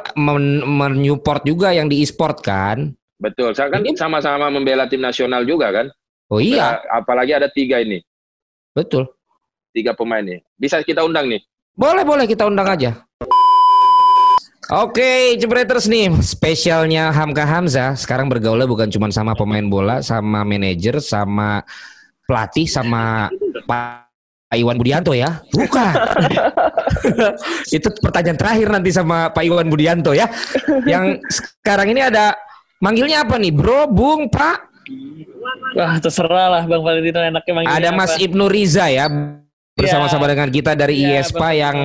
A: menyupport juga yang di e-sport kan.
B: Betul. Saya kan sama-sama membela tim nasional juga kan?
A: Oh iya.
B: Apalagi ada tiga ini.
A: Betul.
B: Tiga pemain nih. Bisa kita undang nih?
A: Boleh boleh. Kita undang aja Oke, okay, Jebreters nih, spesialnya Hamka Hamza sekarang bergaulnya bukan cuma sama pemain bola, sama manajer, sama pelatih, sama Pak Iwan Budianto ya? Bukan. itu pertanyaan terakhir nanti sama Pak Iwan Budianto ya. Yang sekarang ini ada manggilnya apa nih? Bro, Bung, Pak?
C: Wah, terserah lah Bang Valentino enaknya manggilnya
A: Ada Mas apa? Ibnu Riza ya bersama-sama ya. dengan kita dari ya, IESPA bang. yang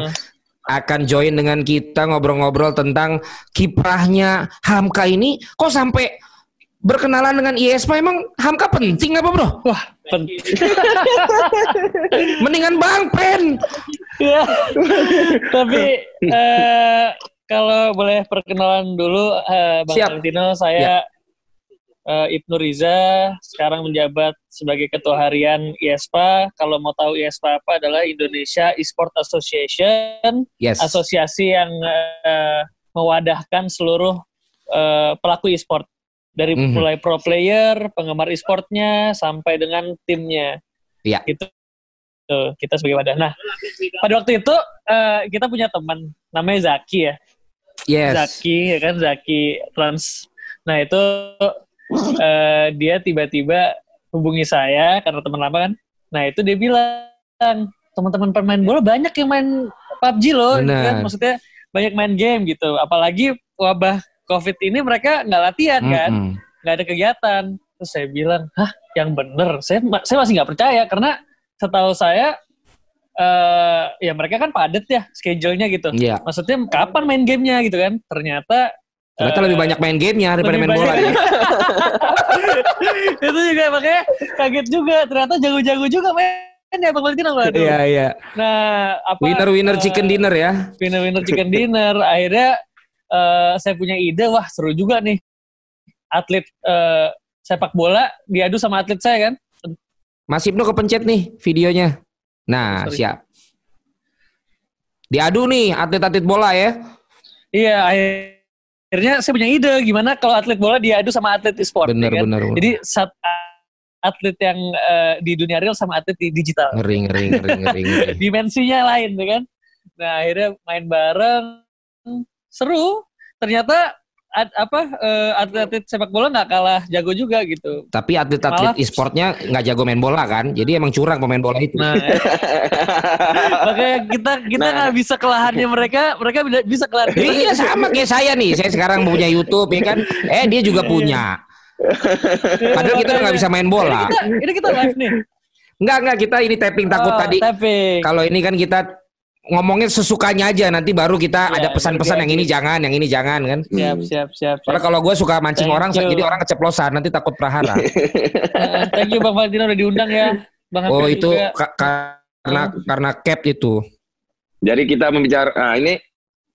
A: akan join dengan kita ngobrol-ngobrol tentang kiprahnya Hamka ini kok sampai berkenalan dengan ISPA emang Hamka penting apa bro?
C: Wah penting.
A: Mendingan Bang Pen. ya.
C: Tapi uh, kalau boleh perkenalan dulu uh, Bang Siap. Valentino, saya ya. Uh, Ibnu Riza sekarang menjabat sebagai ketua harian ISPA. Kalau mau tahu ISPA apa adalah Indonesia Esport Association, yes. asosiasi yang uh, mewadahkan seluruh uh, pelaku e-sport dari mm -hmm. mulai pro player, penggemar e-sportnya sampai dengan timnya.
A: Iya.
C: Itu tuh, kita sebagai wadah. Nah, pada waktu itu uh, kita punya teman namanya Zaki ya.
A: Yes.
C: Zaki ya kan Zaki Trans. Nah, itu uh, dia tiba-tiba hubungi saya karena teman lama kan. Nah, itu dia bilang, teman-teman pemain bola banyak yang main PUBG loh, gitu kan? maksudnya banyak main game gitu. Apalagi wabah COVID ini mereka nggak latihan kan, nggak ada kegiatan. Terus saya bilang, hah, yang bener. Saya saya masih nggak percaya karena setahu saya uh, ya mereka kan padat ya schedule-nya gitu.
A: Yeah.
C: Maksudnya kapan main gamenya gitu kan? Ternyata
A: Ternyata uh, lebih banyak main gamenya daripada main bola ya.
C: itu juga makanya kaget juga. Ternyata jago-jago juga main ya Bang Valentino
A: Iya, iya.
C: Nah, apa
A: winner winner uh, chicken dinner ya.
C: Winner winner chicken dinner. Akhirnya uh, saya punya ide, wah seru juga nih atlet uh, sepak bola diadu sama atlet saya kan.
A: Mas Ibnu kepencet nih videonya. Nah, Sorry. siap. Diadu nih atlet-atlet bola ya.
C: Iya, akhirnya saya punya ide gimana kalau atlet bola diadu sama atlet e-sport.
A: Bener,
C: ya kan?
A: bener,
C: Jadi saat atlet yang uh, di dunia real sama atlet di digital.
A: Ngeri, ngeri, ngeri, ngeri. ngeri.
C: Dimensinya lain, ya kan? Nah akhirnya main bareng, seru. Ternyata at, apa uh, atlet-atlet sepak bola nggak kalah jago juga gitu.
A: Tapi atlet-atlet e-sportnya nggak jago main bola kan? Jadi emang curang pemain bola itu.
C: Nah, makanya kita kita nggak nah. bisa kelahannya mereka, mereka bisa kelahan.
A: Iya sama kayak saya nih. Saya sekarang punya YouTube ya kan. Eh dia juga iya. punya. Padahal kita nggak bisa main bola.
C: Ini kita, ini kita live nih.
A: Enggak, enggak. Kita ini tapping takut oh, tadi. Kalau ini kan kita ngomongnya sesukanya aja nanti baru kita ya, ada pesan-pesan yang ini jangan yang ini jangan kan?
C: Siap siap siap,
A: siap. kalau gue suka mancing thank orang you. jadi orang keceplosan nanti takut prahara.
C: Uh, thank you bang Valentino udah diundang ya.
A: Bang oh itu ka karena karena cap itu.
B: Jadi kita membicara ah, ini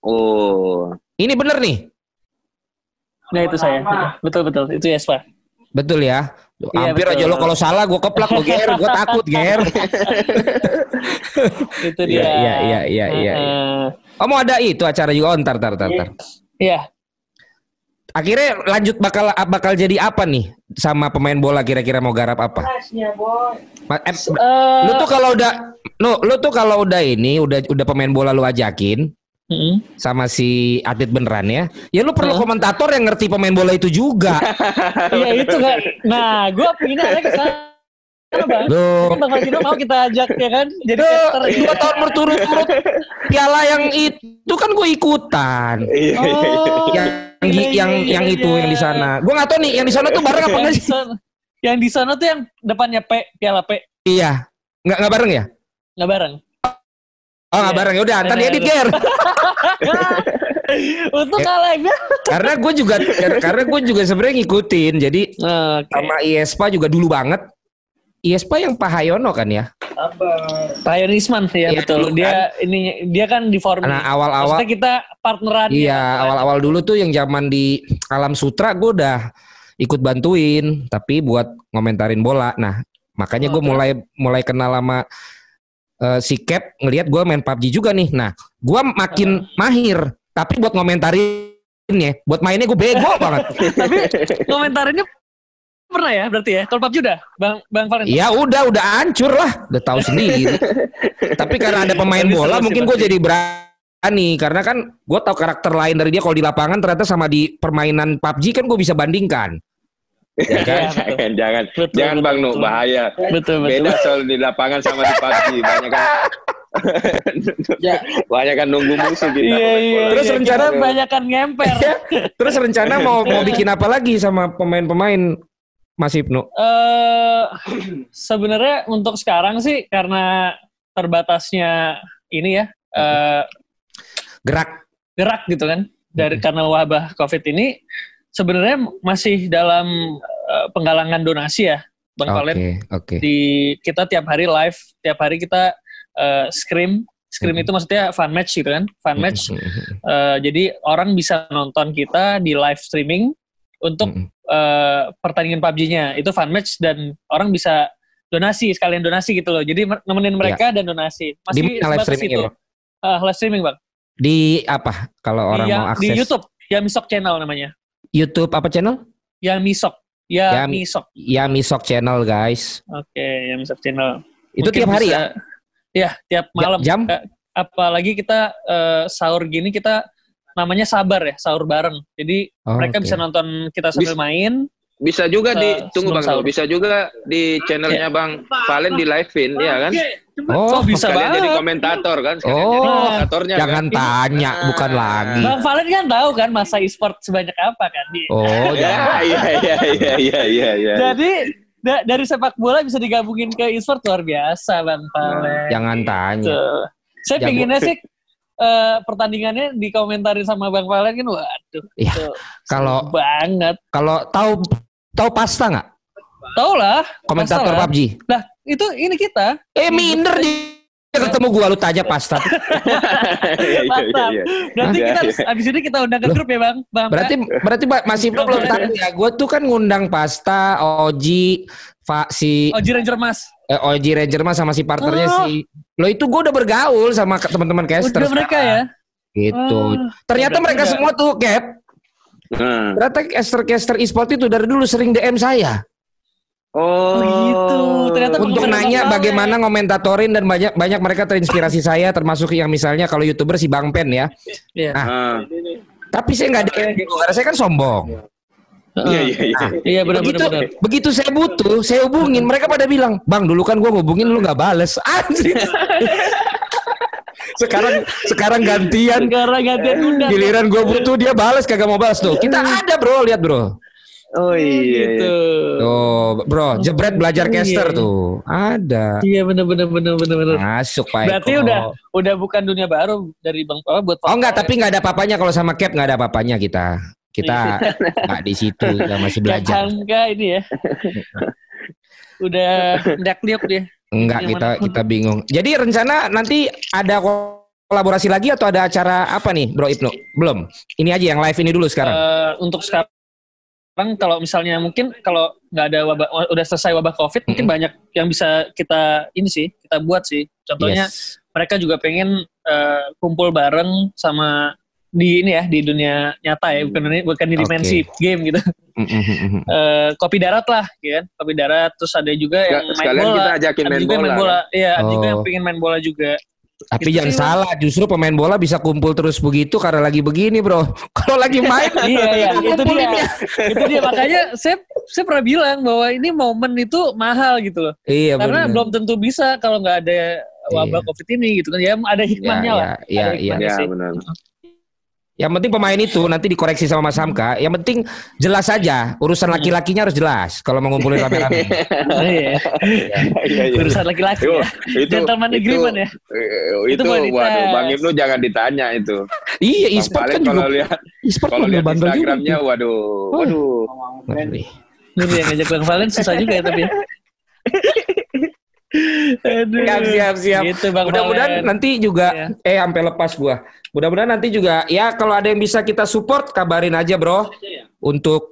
B: oh.
A: Ini bener nih?
C: Nah itu saya. Betul betul. Itu yes pak
A: betul ya Iya, Hampir betul. aja lo kalau salah gue keplak lo ger, gue takut ger.
C: itu dia.
A: Iya iya iya iya. Uh, oh mau ada itu acara juga, oh, ntar ntar ntar.
C: Iya.
A: Akhirnya lanjut bakal bakal jadi apa nih sama pemain bola kira-kira mau garap apa? Ma eh, uh, lu tuh kalau udah, lu, lu tuh kalau udah ini udah udah pemain bola lu ajakin, hmm. sama si atlet beneran ya. Ya lu perlu komentator yang ngerti pemain bola itu juga.
C: Iya itu kan. Nah, gue pindah ke sana. Bang. Duh. Bang Valentino mau kita ajak ya kan jadi
A: caster. Ya. Dua tahun berturut-turut piala yang itu kan gue ikutan. Iya, iya, iya. Oh, yang iya, yang iya, yang itu yang di sana. Gue nggak tahu nih yang di sana tuh bareng apa enggak sih?
C: Yang di sana tuh yang depannya P piala P.
A: Iya. Nggak nggak bareng ya?
C: Nggak bareng.
A: Oh nggak bareng ya udah antar diedit ger.
C: Untuk kalah
A: Karena gue juga karena gue juga sebenarnya ngikutin. Jadi okay. sama IESPA juga dulu banget. IESPA yang Pak Hayono kan ya?
C: Apa? Pak Hayono Isman ya, ya betul. Dia kan. ini dia kan di forum.
A: Nah awal-awal
C: kita partneran.
A: Iya awal-awal dulu tuh yang zaman di Alam Sutra gue udah ikut bantuin. Tapi buat ngomentarin bola. Nah makanya gue mulai mulai kenal sama uh, si Cap ngelihat gue main PUBG juga nih. Nah, gue makin mahir. Tapi buat ngomentarin ya, buat mainnya gue bego banget.
C: tapi komentarinnya pernah ya berarti ya? Kalau PUBG udah, Bang Bang Valen?
A: Iya udah, udah hancur lah. Udah tahu sendiri. tapi karena ada pemain bola, mungkin gue jadi berani karena kan gue tahu karakter lain dari dia kalau di lapangan ternyata sama di permainan PUBG kan gue bisa bandingkan.
B: Ya kan? jangan, jangan, betul, jangan betul, Bang Nuk, bahaya.
C: Betul, betul.
B: Beda soal di lapangan sama di pagi, banyak kan. ya. banyak kan nunggu musuh gitu.
C: Iya, iya, Terus iya, rencana banyak kan ngemper.
A: Terus rencana mau mau bikin apa lagi sama pemain-pemain Mas Ibnu?
C: Uh, sebenarnya untuk sekarang sih karena terbatasnya ini ya uh,
A: gerak
C: gerak gitu kan dari hmm. karena wabah COVID ini sebenarnya masih dalam uh, penggalangan donasi ya, Bang okay, Valen.
A: Okay.
C: Di kita tiap hari live, tiap hari kita uh, scream. Scream mm -hmm. itu maksudnya fun match gitu kan, fun match. Mm -hmm. uh, jadi orang bisa nonton kita di live streaming untuk mm -hmm. uh, pertandingan PUBG-nya. Itu fun match dan orang bisa donasi sekalian donasi gitu loh. Jadi nemenin mereka yeah. dan donasi.
A: Masih di live streaming itu. Ya,
C: uh, live streaming bang.
A: Di apa? Kalau orang
C: di,
A: mau akses?
C: Di YouTube. Ya Misok Channel namanya.
A: YouTube apa channel?
C: Ya Misok. Ya, ya Misok.
A: Ya Misok channel guys.
C: Oke, okay, ya Misok channel.
A: Itu Mungkin tiap hari bisa, ya?
C: Ya, tiap malam.
A: Jam?
C: Apalagi kita uh, sahur gini kita namanya sabar ya, sahur bareng. Jadi oh, mereka okay. bisa nonton kita sambil main,
B: bisa juga di uh, tunggu Bang, sahur. bisa juga di channelnya yeah. Bang Valen di live-in ya kan?
C: Oh, oh bisa banget.
B: jadi komentator kan?
A: oh, jadi komentatornya jangan kan? tanya, nah. bukan lagi.
C: Bang Valen kan tahu kan masa e-sport sebanyak apa kan?
A: Oh,
B: ya, iya iya iya iya iya iya.
C: Jadi da dari sepak bola bisa digabungin ke e-sport luar biasa Bang Valen.
A: Jangan tanya. Tuh.
C: Saya pinginnya sih uh, pertandingannya dikomentarin sama Bang Valen kan waduh.
A: Ya, kalau
C: banget.
A: Kalau tahu Tahu pasta nggak?
C: Tahu lah.
A: Komentator PUBG.
C: Nah, itu ini kita.
A: Eh minder dia ketemu gua lu tanya pasta.
C: Iya, iya, iya, Berarti kita harus abis ini kita undang ke grup ya bang. bang
A: berarti berarti masih belum tahu ya. Gua tuh kan ngundang pasta, Oji, Pak si
C: Oji Ranger Mas.
A: Eh, Oji Ranger Mas sama si partnernya oh. si. Lo itu gua udah bergaul sama teman-teman caster.
C: Udah mereka ya.
A: Gitu. Oh, Ternyata mereka semua tuh cap Hmm. Ternyata caster-caster e-sport itu dari dulu sering DM saya.
B: Oh,
C: gitu. Ternyata
A: Untuk nanya bagaimana ngomentatorin dan banyak banyak mereka terinspirasi saya termasuk yang misalnya kalau youtuber si Bang Pen ya.
C: Iya.
B: Ah.
A: Tapi saya nggak ada karena saya kan sombong.
B: Iya, iya, iya.
C: Iya benar benar
A: begitu,
C: benar.
A: begitu saya butuh, saya hubungin. Mereka pada bilang, Bang dulu kan gua hubungin lu nggak bales. Anjir. sekarang sekarang gantian
C: Sekarang gantian undang.
A: giliran gua butuh dia bales kagak mau balas tuh. Kita ada bro, lihat bro.
B: Oh iya.
C: Gitu.
B: iya.
A: Tuh, bro, jebret belajar
C: Iya.
A: caster tuh. Ada.
C: Iya benar benar benar benar benar.
A: Masuk Pak
C: Berarti
A: Eko.
C: udah udah bukan dunia baru dari Bang Papa buat
A: Oh enggak, tapi enggak ada apa-apanya kalau sama Cap enggak ada apa-apanya kita. Kita enggak di situ, kita masih belajar.
C: Angka ini ya. udah ndak liuk dia.
A: Enggak,
C: Yang
A: kita kita bingung. Jadi rencana nanti ada kolaborasi lagi atau ada acara apa nih, Bro Ibnu? Belum. Ini aja yang live ini dulu sekarang.
C: Eh, untuk sekarang kalau misalnya mungkin kalau nggak ada wabah udah selesai wabah covid mungkin
A: Mm-mm.
C: banyak yang bisa kita ini sih kita buat sih contohnya
A: Yes.
C: mereka juga pengen eh, kumpul bareng sama di ini ya di dunia nyata ya bukan ini bukan di dimensi game gitu
A: Mm, mm, mm, mm.
C: Eh, kopi darat lah ya kan kopi darat terus ada juga yang main bola
B: kita ajakin
C: ada
B: main
C: juga yang main
B: bola.
C: bola iya ada juga yang
A: Oh.
C: pengen main bola juga
A: Tapi
C: Gitu
A: jangan
C: sih,
A: salah, justru pemain bola bisa kumpul terus begitu karena lagi begini, Bro. Kalau lagi main
C: iya iya itu dia itu dia makanya saya saya pernah bilang bahwa ini momen itu mahal gitu loh
A: Iya
C: karena
A: benar.
C: belum tentu bisa kalau nggak ada wabah
A: Iya.
C: covid ini gitu kan ya ada hikmahnya
A: Ya,
C: lah
A: ya, ya,
C: Ada
A: iya.
C: hikmahnya
B: Ya
C: sih.
B: benar.
A: Yang penting pemain itu nanti dikoreksi sama Mas Hamka. Yang penting jelas saja urusan laki-lakinya harus jelas kalau mau ngumpulin rame-rame.
C: Iya.
B: Iya, iya.
C: urusan laki-laki
B: Yo,
C: ya
B: itu,
C: gentleman agreement ya
B: eh,
C: Itu
B: Itu, waduh, Bang Ibnu jangan ditanya itu.
A: iya, e-sport kan juga
B: kalau lihat
A: e-sport
B: kalau
A: bandel
B: lihat
A: bandel juga.
B: Instagramnya,
A: tuh.
B: waduh, waduh.
A: Ngeri.
C: Ini yang ngajak Bang Valen susah juga ya tapi ya. Aduh.
A: Siap, siap, siap.
C: Gitu
A: Mudah-mudahan nanti juga
C: Iya.
A: eh sampai lepas gua. Mudah-mudahan nanti juga ya kalau ada yang bisa kita support kabarin aja, Bro. Untuk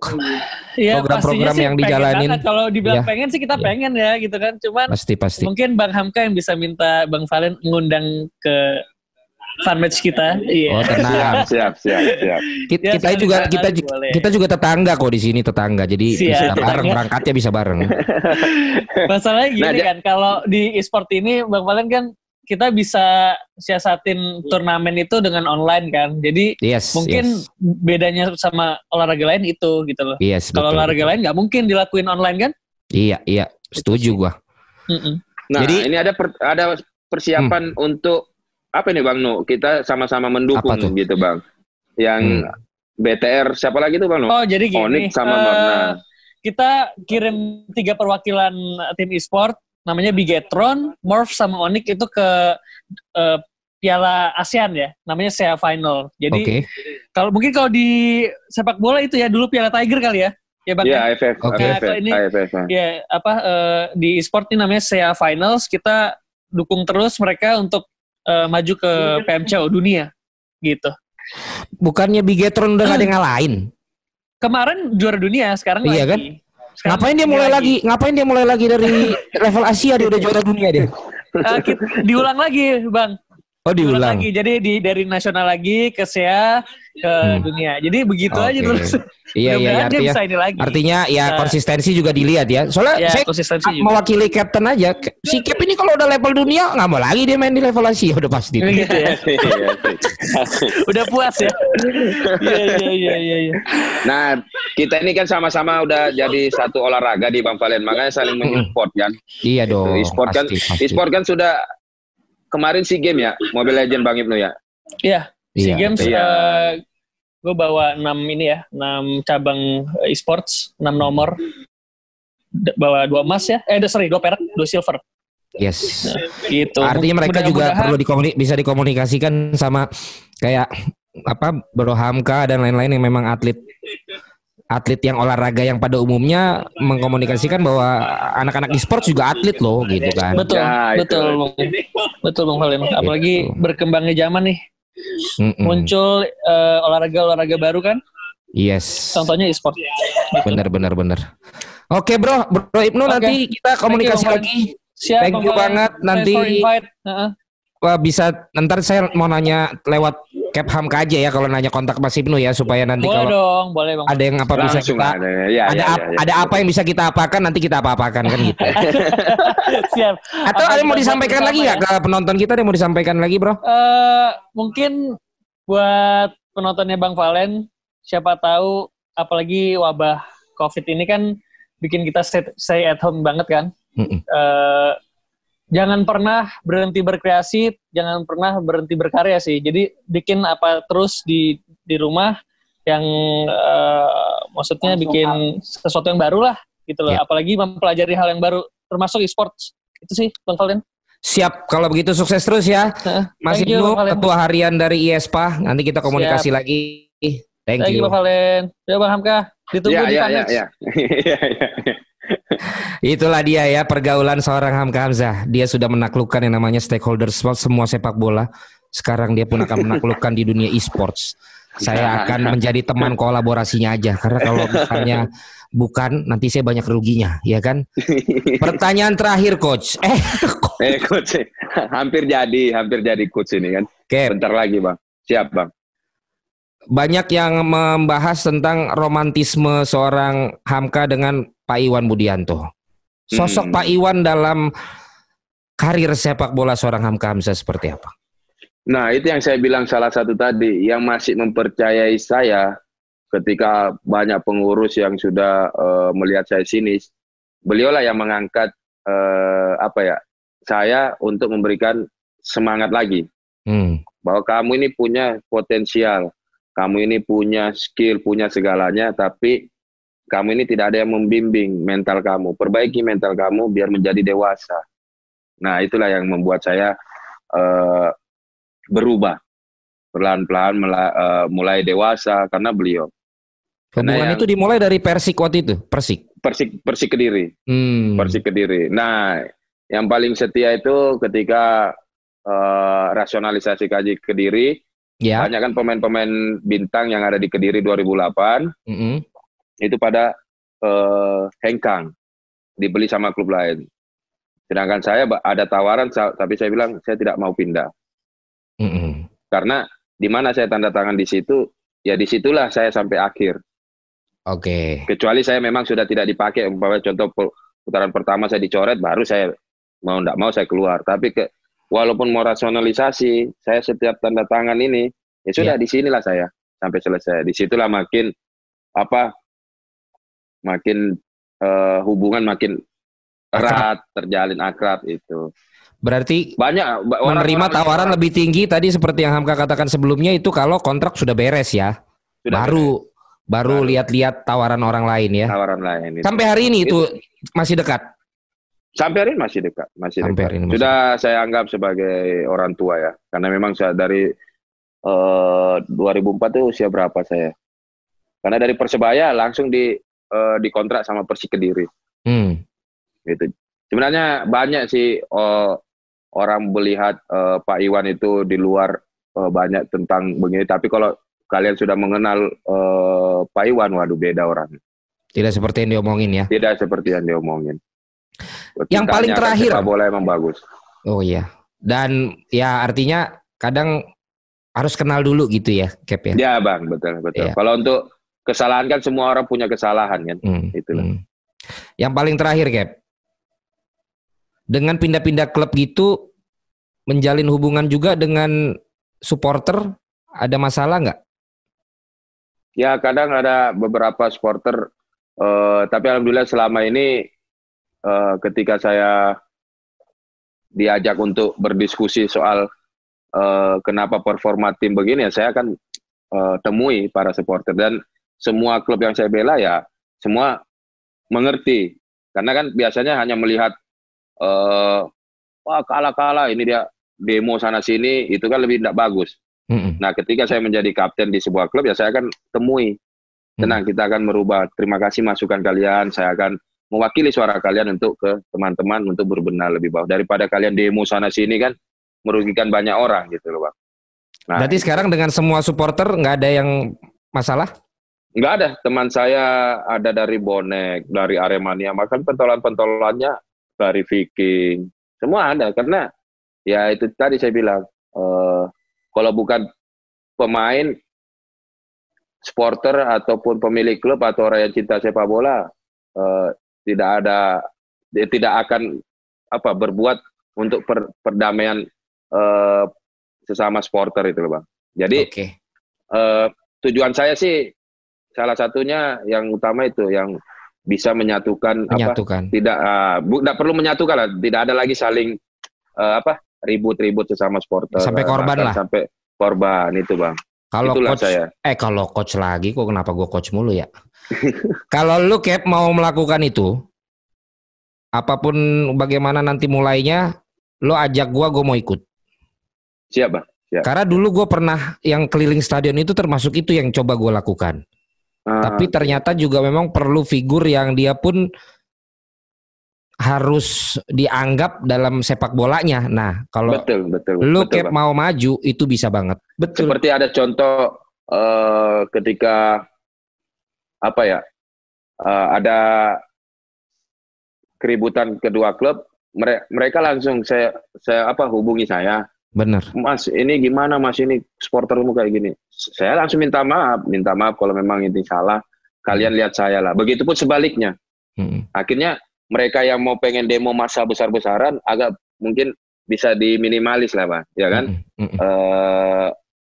C: Iya,
A: program-program yang dijalanin.
C: Kalau dibilang
A: Iya.
C: pengen sih kita
A: Iya.
C: pengen ya gitu kan. Cuman
A: pasti pasti.
C: mungkin Bang Hamka yang bisa minta Bang Valen ngundang ke fanmatch kita. Iya.
A: Oh, tenang.
B: Siap, siap, siap, siap.
A: Kita,
C: Ya,
A: kita juga kita
C: boleh.
A: kita juga tetangga kok di sini tetangga. Jadi
C: Siap,
A: bisa
C: tetangga.
A: bareng berangkatnya bisa bareng.
C: Masalahnya gini
B: Nah,
C: kan, kalau di e-sport ini Bang Valen kan kita bisa siasatin turnamen itu dengan online kan. Jadi
A: Yes.
C: mungkin
A: yes.
C: bedanya sama olahraga lain itu gitu loh.
A: Yes,
C: Kalau
A: betul.
C: olahraga lain nggak mungkin dilakuin online kan?
A: Iya, iya, setuju gua.
C: Mm-mm.
B: Nah,
A: Jadi-
B: ini ada per- ada persiapan untuk apa nih Bang Nu? Kita sama-sama mendukung gitu Bang. Yang BTR siapa lagi tuh Bang Nu?
C: Oh jadi gini,
B: Onyx sama Barna.
C: kita kirim tiga perwakilan tim e-sport, namanya Bigetron, Morph sama Onyx itu ke eh, Piala ASEAN ya, namanya SEA Final. Jadi
A: Oke.
C: kalau mungkin kalau di sepak bola itu ya dulu Piala Tiger kali ya, ya bang.
B: Iya,
C: ya?
B: AFF,
A: Oke.
C: Nah,
B: AFF,
C: kalau ini-
B: AFF.
C: Ya, apa eh, di e-sport ini namanya SEA Finals, kita dukung terus mereka untuk eh, maju ke PMCO dunia gitu.
A: Bukannya Bigetron udah gak ada yang ngalahin?
C: Kemarin juara dunia, sekarang
A: Iya
C: lagi.
A: kan?
C: Sekarang
A: Ngapain dia mulai lagi? Ngapain dia mulai lagi dari level Asia dia udah juara dunia dia?
C: Eh, kit- diulang lagi, Bang.
A: Oh diulang.
C: lagi. Jadi di dari nasional lagi ke SEA ke
A: Hmm.
C: dunia. Jadi begitu aja
A: Oke.
C: terus.
A: Iya iya iya,
C: dia
A: artinya
C: bisa ini lagi.
A: artinya ya
C: Bisa.
A: konsistensi juga dilihat ya. Soalnya
C: ya
A: saya
C: konsistensi juga.
A: mewakili captain aja. Si Cap ini kalau udah level dunia nggak mau lagi dia main di level Asia udah pasti.
C: gitu ya. Udah puas ya. Iya iya iya iya iya.
B: nah, kita ini kan sama-sama udah jadi satu olahraga di Bang Valen, makanya saling mensupport kan.
A: Iya dong.
B: E-sport kan, e-sport kan sudah kemarin si game ya, Mobile Legend Bang Ibnu ya.
C: Iya, SEA
A: Iya,
C: Games
B: betul.
C: gue bawa 6 ini ya, 6 cabang eh, e-sports, 6 nomor. D- bawa dua emas ya. Eh, sorry, dua perak, dua silver.
A: Yes.
C: Gitu.
A: Artinya mereka juga
C: Mudah-mudahan-
A: perlu dikomuni- bisa dikomunikasikan sama kayak apa Bro Hamka dan lain-lain yang memang atlet atlet yang olahraga yang pada umumnya mengkomunikasikan bahwa anak-anak e-sport juga atlet loh gitu kan.
C: Betul,
B: Ya,
C: betul, Bang. betul Bang Valen. Apalagi
A: Gitu.
C: berkembangnya zaman nih,
A: Mm-mm.
C: muncul eh, olahraga-olahraga baru kan.
A: Yes.
C: Contohnya e-sport.
A: Bener bener bener. Oke bro, bro Ibnu
C: Oke.
A: nanti kita komunikasi
C: Valen.
A: lagi.
C: Siap,
A: Thank you banget. Nanti-
C: for invite. Heeh.
A: Wah bisa ntar saya mau nanya lewat Cap Hamka aja ya kalau nanya kontak Mas Ibnu ya supaya nanti
C: boleh
A: kalau
C: dong, boleh bang.
A: ada yang apa bisa
B: Langsung
A: kita
B: ada. Ya,
A: ada
B: ya,
A: ap-
B: ya, ya.
A: ada apa yang bisa kita apakan nanti kita apa-apakan kan gitu.
C: Siap.
A: Atau
C: Apa
A: ada yang mau disampaikan lagi nggak ke penonton kita ada yang mau disampaikan lagi bro?
C: Eh, mungkin buat penontonnya Bang Valen, siapa tahu apalagi wabah COVID ini kan bikin kita stay, stay at home banget kan.
A: Mm-mm.
C: Eh, jangan pernah berhenti berkreasi, jangan pernah berhenti berkarya sih. Jadi bikin apa terus di di rumah yang eh, maksudnya bikin sesuatu yang baru lah gitu loh.
A: Ya.
C: Apalagi mempelajari hal yang baru, termasuk e-sports. Itu sih Bang Valen.
A: Siap kalau begitu sukses terus ya.
C: Heeh.
A: Mas
C: Thank you,
A: Ibnu
C: Bang Valen.
A: ketua harian dari IESPA nanti kita komunikasi lagi. Thank
C: Thank you
A: you.
C: Bang Valen. Ya Bang Hamka, ditunggu
B: Ya,
C: di
B: ya, ya,
C: Fanex.
A: Itulah dia ya pergaulan seorang Hamka Hamzah. Dia sudah menaklukkan yang namanya stakeholder semua sepak bola. Sekarang dia pun akan menaklukkan di dunia e-sports. Saya akan menjadi teman kolaborasinya aja karena kalau misalnya bukan nanti saya banyak ruginya, ya kan? Pertanyaan terakhir coach. Eh,
B: Eh, coach, hampir jadi, hampir jadi coach ini kan.
A: oke,
B: Bentar lagi, Bang. Siap, Bang.
A: Banyak yang membahas tentang romantisme seorang Hamka dengan Pak Iwan Budianto. Sosok
B: Hmm.
A: Pak Iwan dalam karir sepak bola seorang Hamka Hamzah seperti apa?
B: Nah, itu yang saya bilang salah satu tadi, yang masih mempercayai saya ketika banyak pengurus yang sudah eh, melihat saya sinis, beliaulah yang mengangkat eh, apa ya, saya untuk memberikan semangat lagi
A: Hmm.
B: bahwa kamu ini punya potensial, kamu ini punya skill, punya segalanya, tapi kamu ini tidak ada yang membimbing mental kamu. Perbaiki mental kamu biar menjadi dewasa. Nah, itulah yang membuat saya eh, berubah perlahan-pelan mela- eh, mulai dewasa karena beliau. Karena
A: Hubungan
B: yang-
A: itu dimulai dari Persik waktu itu, Persik.
B: Persik Persik Kediri,
A: Hmm.
B: Persik Kediri. Nah, yang paling setia itu ketika eh, rasionalisasi kaji Kediri,
A: Ya.
B: banyak kan pemain-pemain bintang yang ada di Kediri 2008
A: Mm-mm.
B: itu pada eh, hengkang dibeli sama klub lain. Sedangkan saya ada tawaran tapi saya bilang saya tidak mau pindah
A: Mm-mm.
B: karena di mana saya tanda tangan di situ ya di situlah saya sampai akhir.
A: Oke.
B: Kecuali saya memang sudah tidak dipakai umpamanya contoh pu- putaran pertama saya dicoret baru saya mau tidak mau saya keluar. Tapi ke, walaupun mau rasionalisasi saya setiap tanda tangan ini ya sudah di sinilah saya sampai selesai. Di situlah makin apa makin eh, hubungan makin erat terjalin akrab itu.
A: Berarti
B: Banyak ba-
A: menerima
B: orang-orang
A: tawaran
B: yang
A: lebih tinggi tadi seperti yang Hamka katakan sebelumnya itu kalau kontrak sudah beres ya.
B: sudah
A: baru baru
B: Baru.
A: lihat-lihat tawaran orang lain ya.
B: tawaran lain itu.
A: Sampai hari ini itu masih dekat.
B: Sampai hari ini masih dekat, masih dekat.
A: masih
B: Sudah saya anggap sebagai orang tua ya, karena memang saya dari eh 2004 tuh usia berapa saya? Karena dari Persebaya langsung di eh, dikontrak sama Persik Kediri,
A: Hmm.
B: gitu. Sebenarnya banyak sih eh, orang melihat eh, Pak Iwan itu di luar eh, banyak tentang begini, tapi kalau kalian sudah mengenal eh, Pak Iwan, waduh beda orang.
A: Tidak seperti yang diomongin ya.
B: Tidak seperti yang diomongin.
A: Yang paling terakhir.
B: sepak bola emang bagus.
A: Oh iya. Dan ya artinya kadang harus kenal dulu gitu ya, Cap ya.
B: Ya bang, betul betul.
A: Iya.
B: Kalau untuk kesalahan kan semua orang punya kesalahan kan.
A: Hmm,
B: Itulah.
A: hmm. Yang paling terakhir, Cap. Dengan pindah-pindah klub gitu menjalin hubungan juga dengan supporter ada masalah nggak?
B: Ya kadang ada beberapa supporter, eh, tapi alhamdulillah selama ini eh, ketika saya diajak untuk berdiskusi soal eh, kenapa performa tim begini, ya saya akan eh, temui para supporter dan semua klub yang saya bela ya semua mengerti karena kan biasanya hanya melihat eh, wah kalah kalah ini dia demo sana sini itu kan lebih tidak bagus.
A: Mm-mm.
B: Nah, ketika saya menjadi kapten di sebuah klub, ya saya akan temui. Tenang, kita akan merubah. Terima kasih masukan kalian. Saya akan mewakili suara kalian untuk ke teman-teman untuk berbenah lebih bawah. Daripada kalian demo sana sini kan merugikan banyak orang gitu loh, Bang. Nah,
A: Berarti sekarang dengan semua supporter nggak ada yang masalah?
B: nggak ada. Teman saya ada dari Bonek, dari Aremania, makan pentolan-pentolannya dari Viking. Semua ada karena ya itu tadi saya bilang eh, kalau bukan pemain supporter ataupun pemilik klub atau orang yang cinta sepak bola uh, tidak ada dia tidak akan apa berbuat untuk per, perdamaian uh, sesama supporter itu loh bang. Jadi okay. uh, tujuan saya sih salah satunya yang utama itu yang bisa menyatukan,
A: menyatukan.
B: apa tidak uh, bu, tidak perlu menyatukan lah tidak ada lagi saling uh, apa ribut-ribut sesama supporter
A: sampai korban lah
B: sampai korban itu bang
A: kalau coach saya. eh kalau coach lagi kok kenapa gue coach mulu ya kalau lu cap mau melakukan itu apa pun bagaimana nanti mulainya lo ajak gua gue mau ikut
B: siap bang siap.
A: karena dulu gue pernah yang keliling stadion itu termasuk itu yang coba gue lakukan Ah. Tapi ternyata juga memang perlu figur yang dia pun harus dianggap dalam sepak bolanya. Nah, kalau
B: betul, betul,
A: lu
B: betul,
A: kayak mau maju itu bisa banget.
B: Betul. Seperti ada contoh uh, ketika apa ya? Uh, ada keributan kedua klub, mereka, mereka langsung saya saya apa hubungi saya
A: Benar.
B: Mas, ini gimana Mas ini supportermu kayak gini? Saya langsung minta maaf, minta maaf kalau memang ini salah. Kalian lihat saya lah. Begitupun sebaliknya. Hmm. Akhirnya mereka yang mau pengen demo masa besar-besaran agak mungkin bisa diminimalis lah, Pak. Ya kan? Hmm. Hmm. Uh,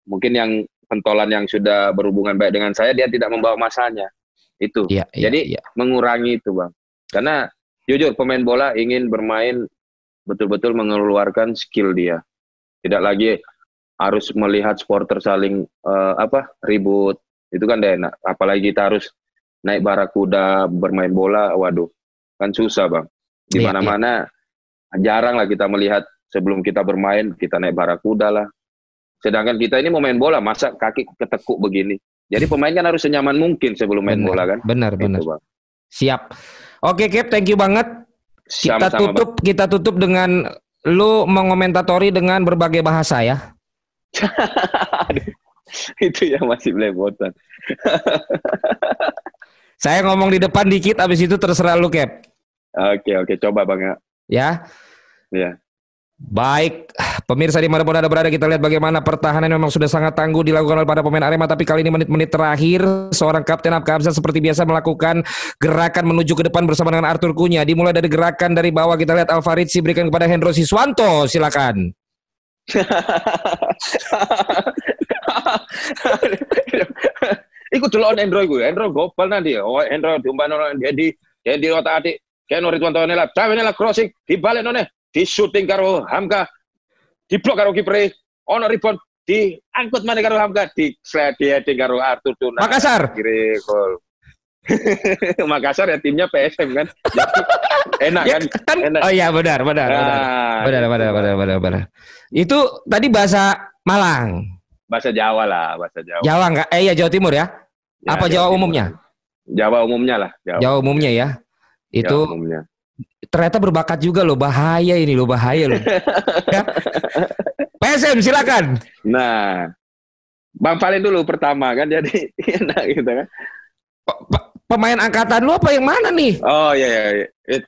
B: mungkin yang pentolan yang sudah berhubungan baik dengan saya dia tidak membawa masanya. Itu. Ya, ya, Jadi ya. mengurangi itu, Bang. Karena jujur pemain bola ingin bermain betul-betul mengeluarkan skill dia. Tidak lagi harus melihat supporter saling uh, apa ribut. Itu kan deh enak. Apalagi kita harus naik barakuda bermain bola waduh. Kan susah bang. Di iya, mana-mana iya, jarang lah kita melihat sebelum kita bermain kita naik barakuda lah. Sedangkan kita ini mau main bola masa kaki ketekuk begini jadi pemain kan harus senyaman mungkin sebelum main
A: benar,
B: bola kan
A: benar itu, benar bang. siap oke Cap thank you banget kita Sama -sama, tutup bang. kita tutup dengan lu mengomentatori dengan berbagai bahasa ya?
B: itu yang masih belepotan.
A: Saya ngomong di depan dikit, abis itu terserah lu, Cap.
B: Oke, oke. Coba, Bang.
A: Ya. Ya. Baik, pemirsa di mana pun ada berada kita lihat bagaimana pertahanan memang sudah sangat tangguh dilakukan oleh para pemain Arema tapi kali ini menit-menit terakhir seorang kapten Abkamsa seperti biasa melakukan gerakan menuju ke depan bersama dengan Arthur Kunya. Dimulai dari gerakan dari bawah kita lihat Alvaritsi berikan kepada Hendro Siswanto, silakan.
B: Ikut dulu on Hendro gue, Hendro gopal nanti. Oh, Hendro diumpan orang dia di otak adik. Kayak nela, cawe nela crossing, dibalik none, di shooting karo Hamka blok karo kiper ono rebound angkut mana karo Hamka di slide di karo Arthur Tuna.
A: Makassar!
B: Kiri gol. Makassar ya timnya PSM kan? Jadi, enak ya, kan? kan enak.
A: oh iya benar benar nah, benar benar benar benar benar. Itu tadi bahasa Malang?
B: Bahasa Jawa lah bahasa Jawa.
A: Jawa enggak eh ya Jawa Timur ya, ya apa Jawa, Jawa umumnya?
B: Jawa umumnya lah
A: Jawa, Jawa umumnya ya. Itu Jawa umumnya ternyata berbakat juga loh bahaya ini loh bahaya loh. Ya. PSM silakan.
B: Nah Bang Valen dulu pertama kan jadi enak gitu kan.
A: Pemain angkatan lu apa yang mana nih?
B: Oh iya iya iya.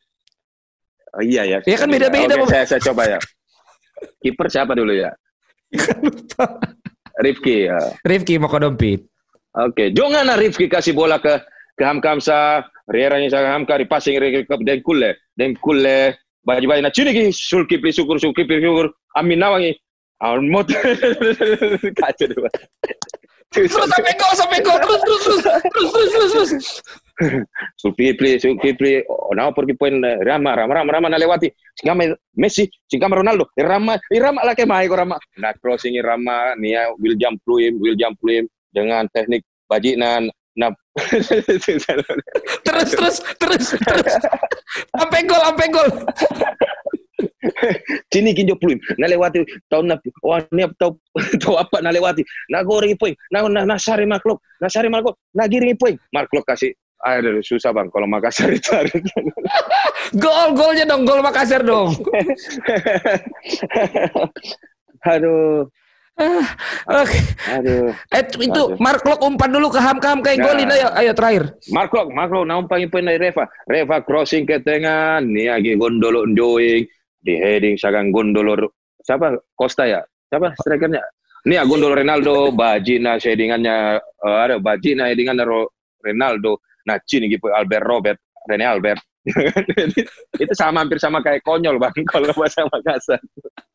B: Oh, iya ya
A: ya kan beda-beda
B: Oke, saya, saya coba ya. Kiper siapa dulu ya? Rifki ya.
A: Rifki Mokodompit
B: Oke, jangan Rifki kasih bola ke ke Hamkamsa, Rieranya sa Hamka passing re ke den kulle, den kulle baji baji na chini ki sulki pli syukur sulki pli syukur. Amin nawangi awal mot. Kacau deh
A: terus sampai kau sampai kau terus terus terus terus terus terus terus.
B: Sulki pli sulki pli oh nawa pergi poin rama rama rama rama na lewati. Singama Messi singama Ronaldo. Rama rama lah ke mai ko rama. Na crossing rama nia William Pluim William Pluim. Dengan teknik bajinan Nah,
A: terus terus terus terus sampai gol sampai gol.
B: Sini kinjo puluh, na lewati tahun na wah ni tau tau apa na lewati, na goreng poin, na na na sari maklok, na sari maklok, na giring poin, maklok kasih Aduh, susah bang kalau Makassar itu.
A: gol, golnya dong, gol Makassar dong.
B: Aduh,
A: oke. Aduh. Eh itu Mark Lok umpan dulu ke Hamka Hamka yang golin ayo ayo terakhir.
B: Mark Lok, Mark Lok nampang umpan dari Reva. Reva crossing ke tengah, nih lagi gondolo doing di heading sagang gondolo siapa Costa ya? Siapa strikernya? Ini Agundo Ronaldo, Bajina shadingannya uh, ada Bajina shadingannya Ronaldo, nah Cini gitu Albert Robert, Rene Albert. itu sama hampir sama kayak konyol bang kalau bahasa Makassar.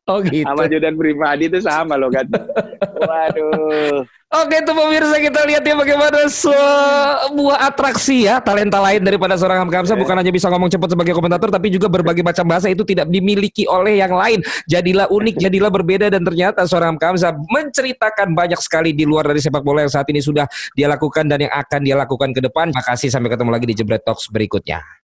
A: Oh gitu.
B: Sama Judan pribadi itu sama loh kan. Waduh.
A: Oke itu pemirsa kita lihat ya bagaimana sebuah atraksi ya talenta lain daripada seorang Hamka Hamzah bukan hanya bisa ngomong cepat sebagai komentator tapi juga berbagai macam bahasa itu tidak dimiliki oleh yang lain. Jadilah unik, jadilah berbeda dan ternyata seorang Hamka Hamzah menceritakan banyak sekali di luar dari sepak bola yang saat ini sudah dia lakukan dan yang akan dia lakukan ke depan. Terima kasih sampai ketemu lagi di Jebret Talks berikutnya.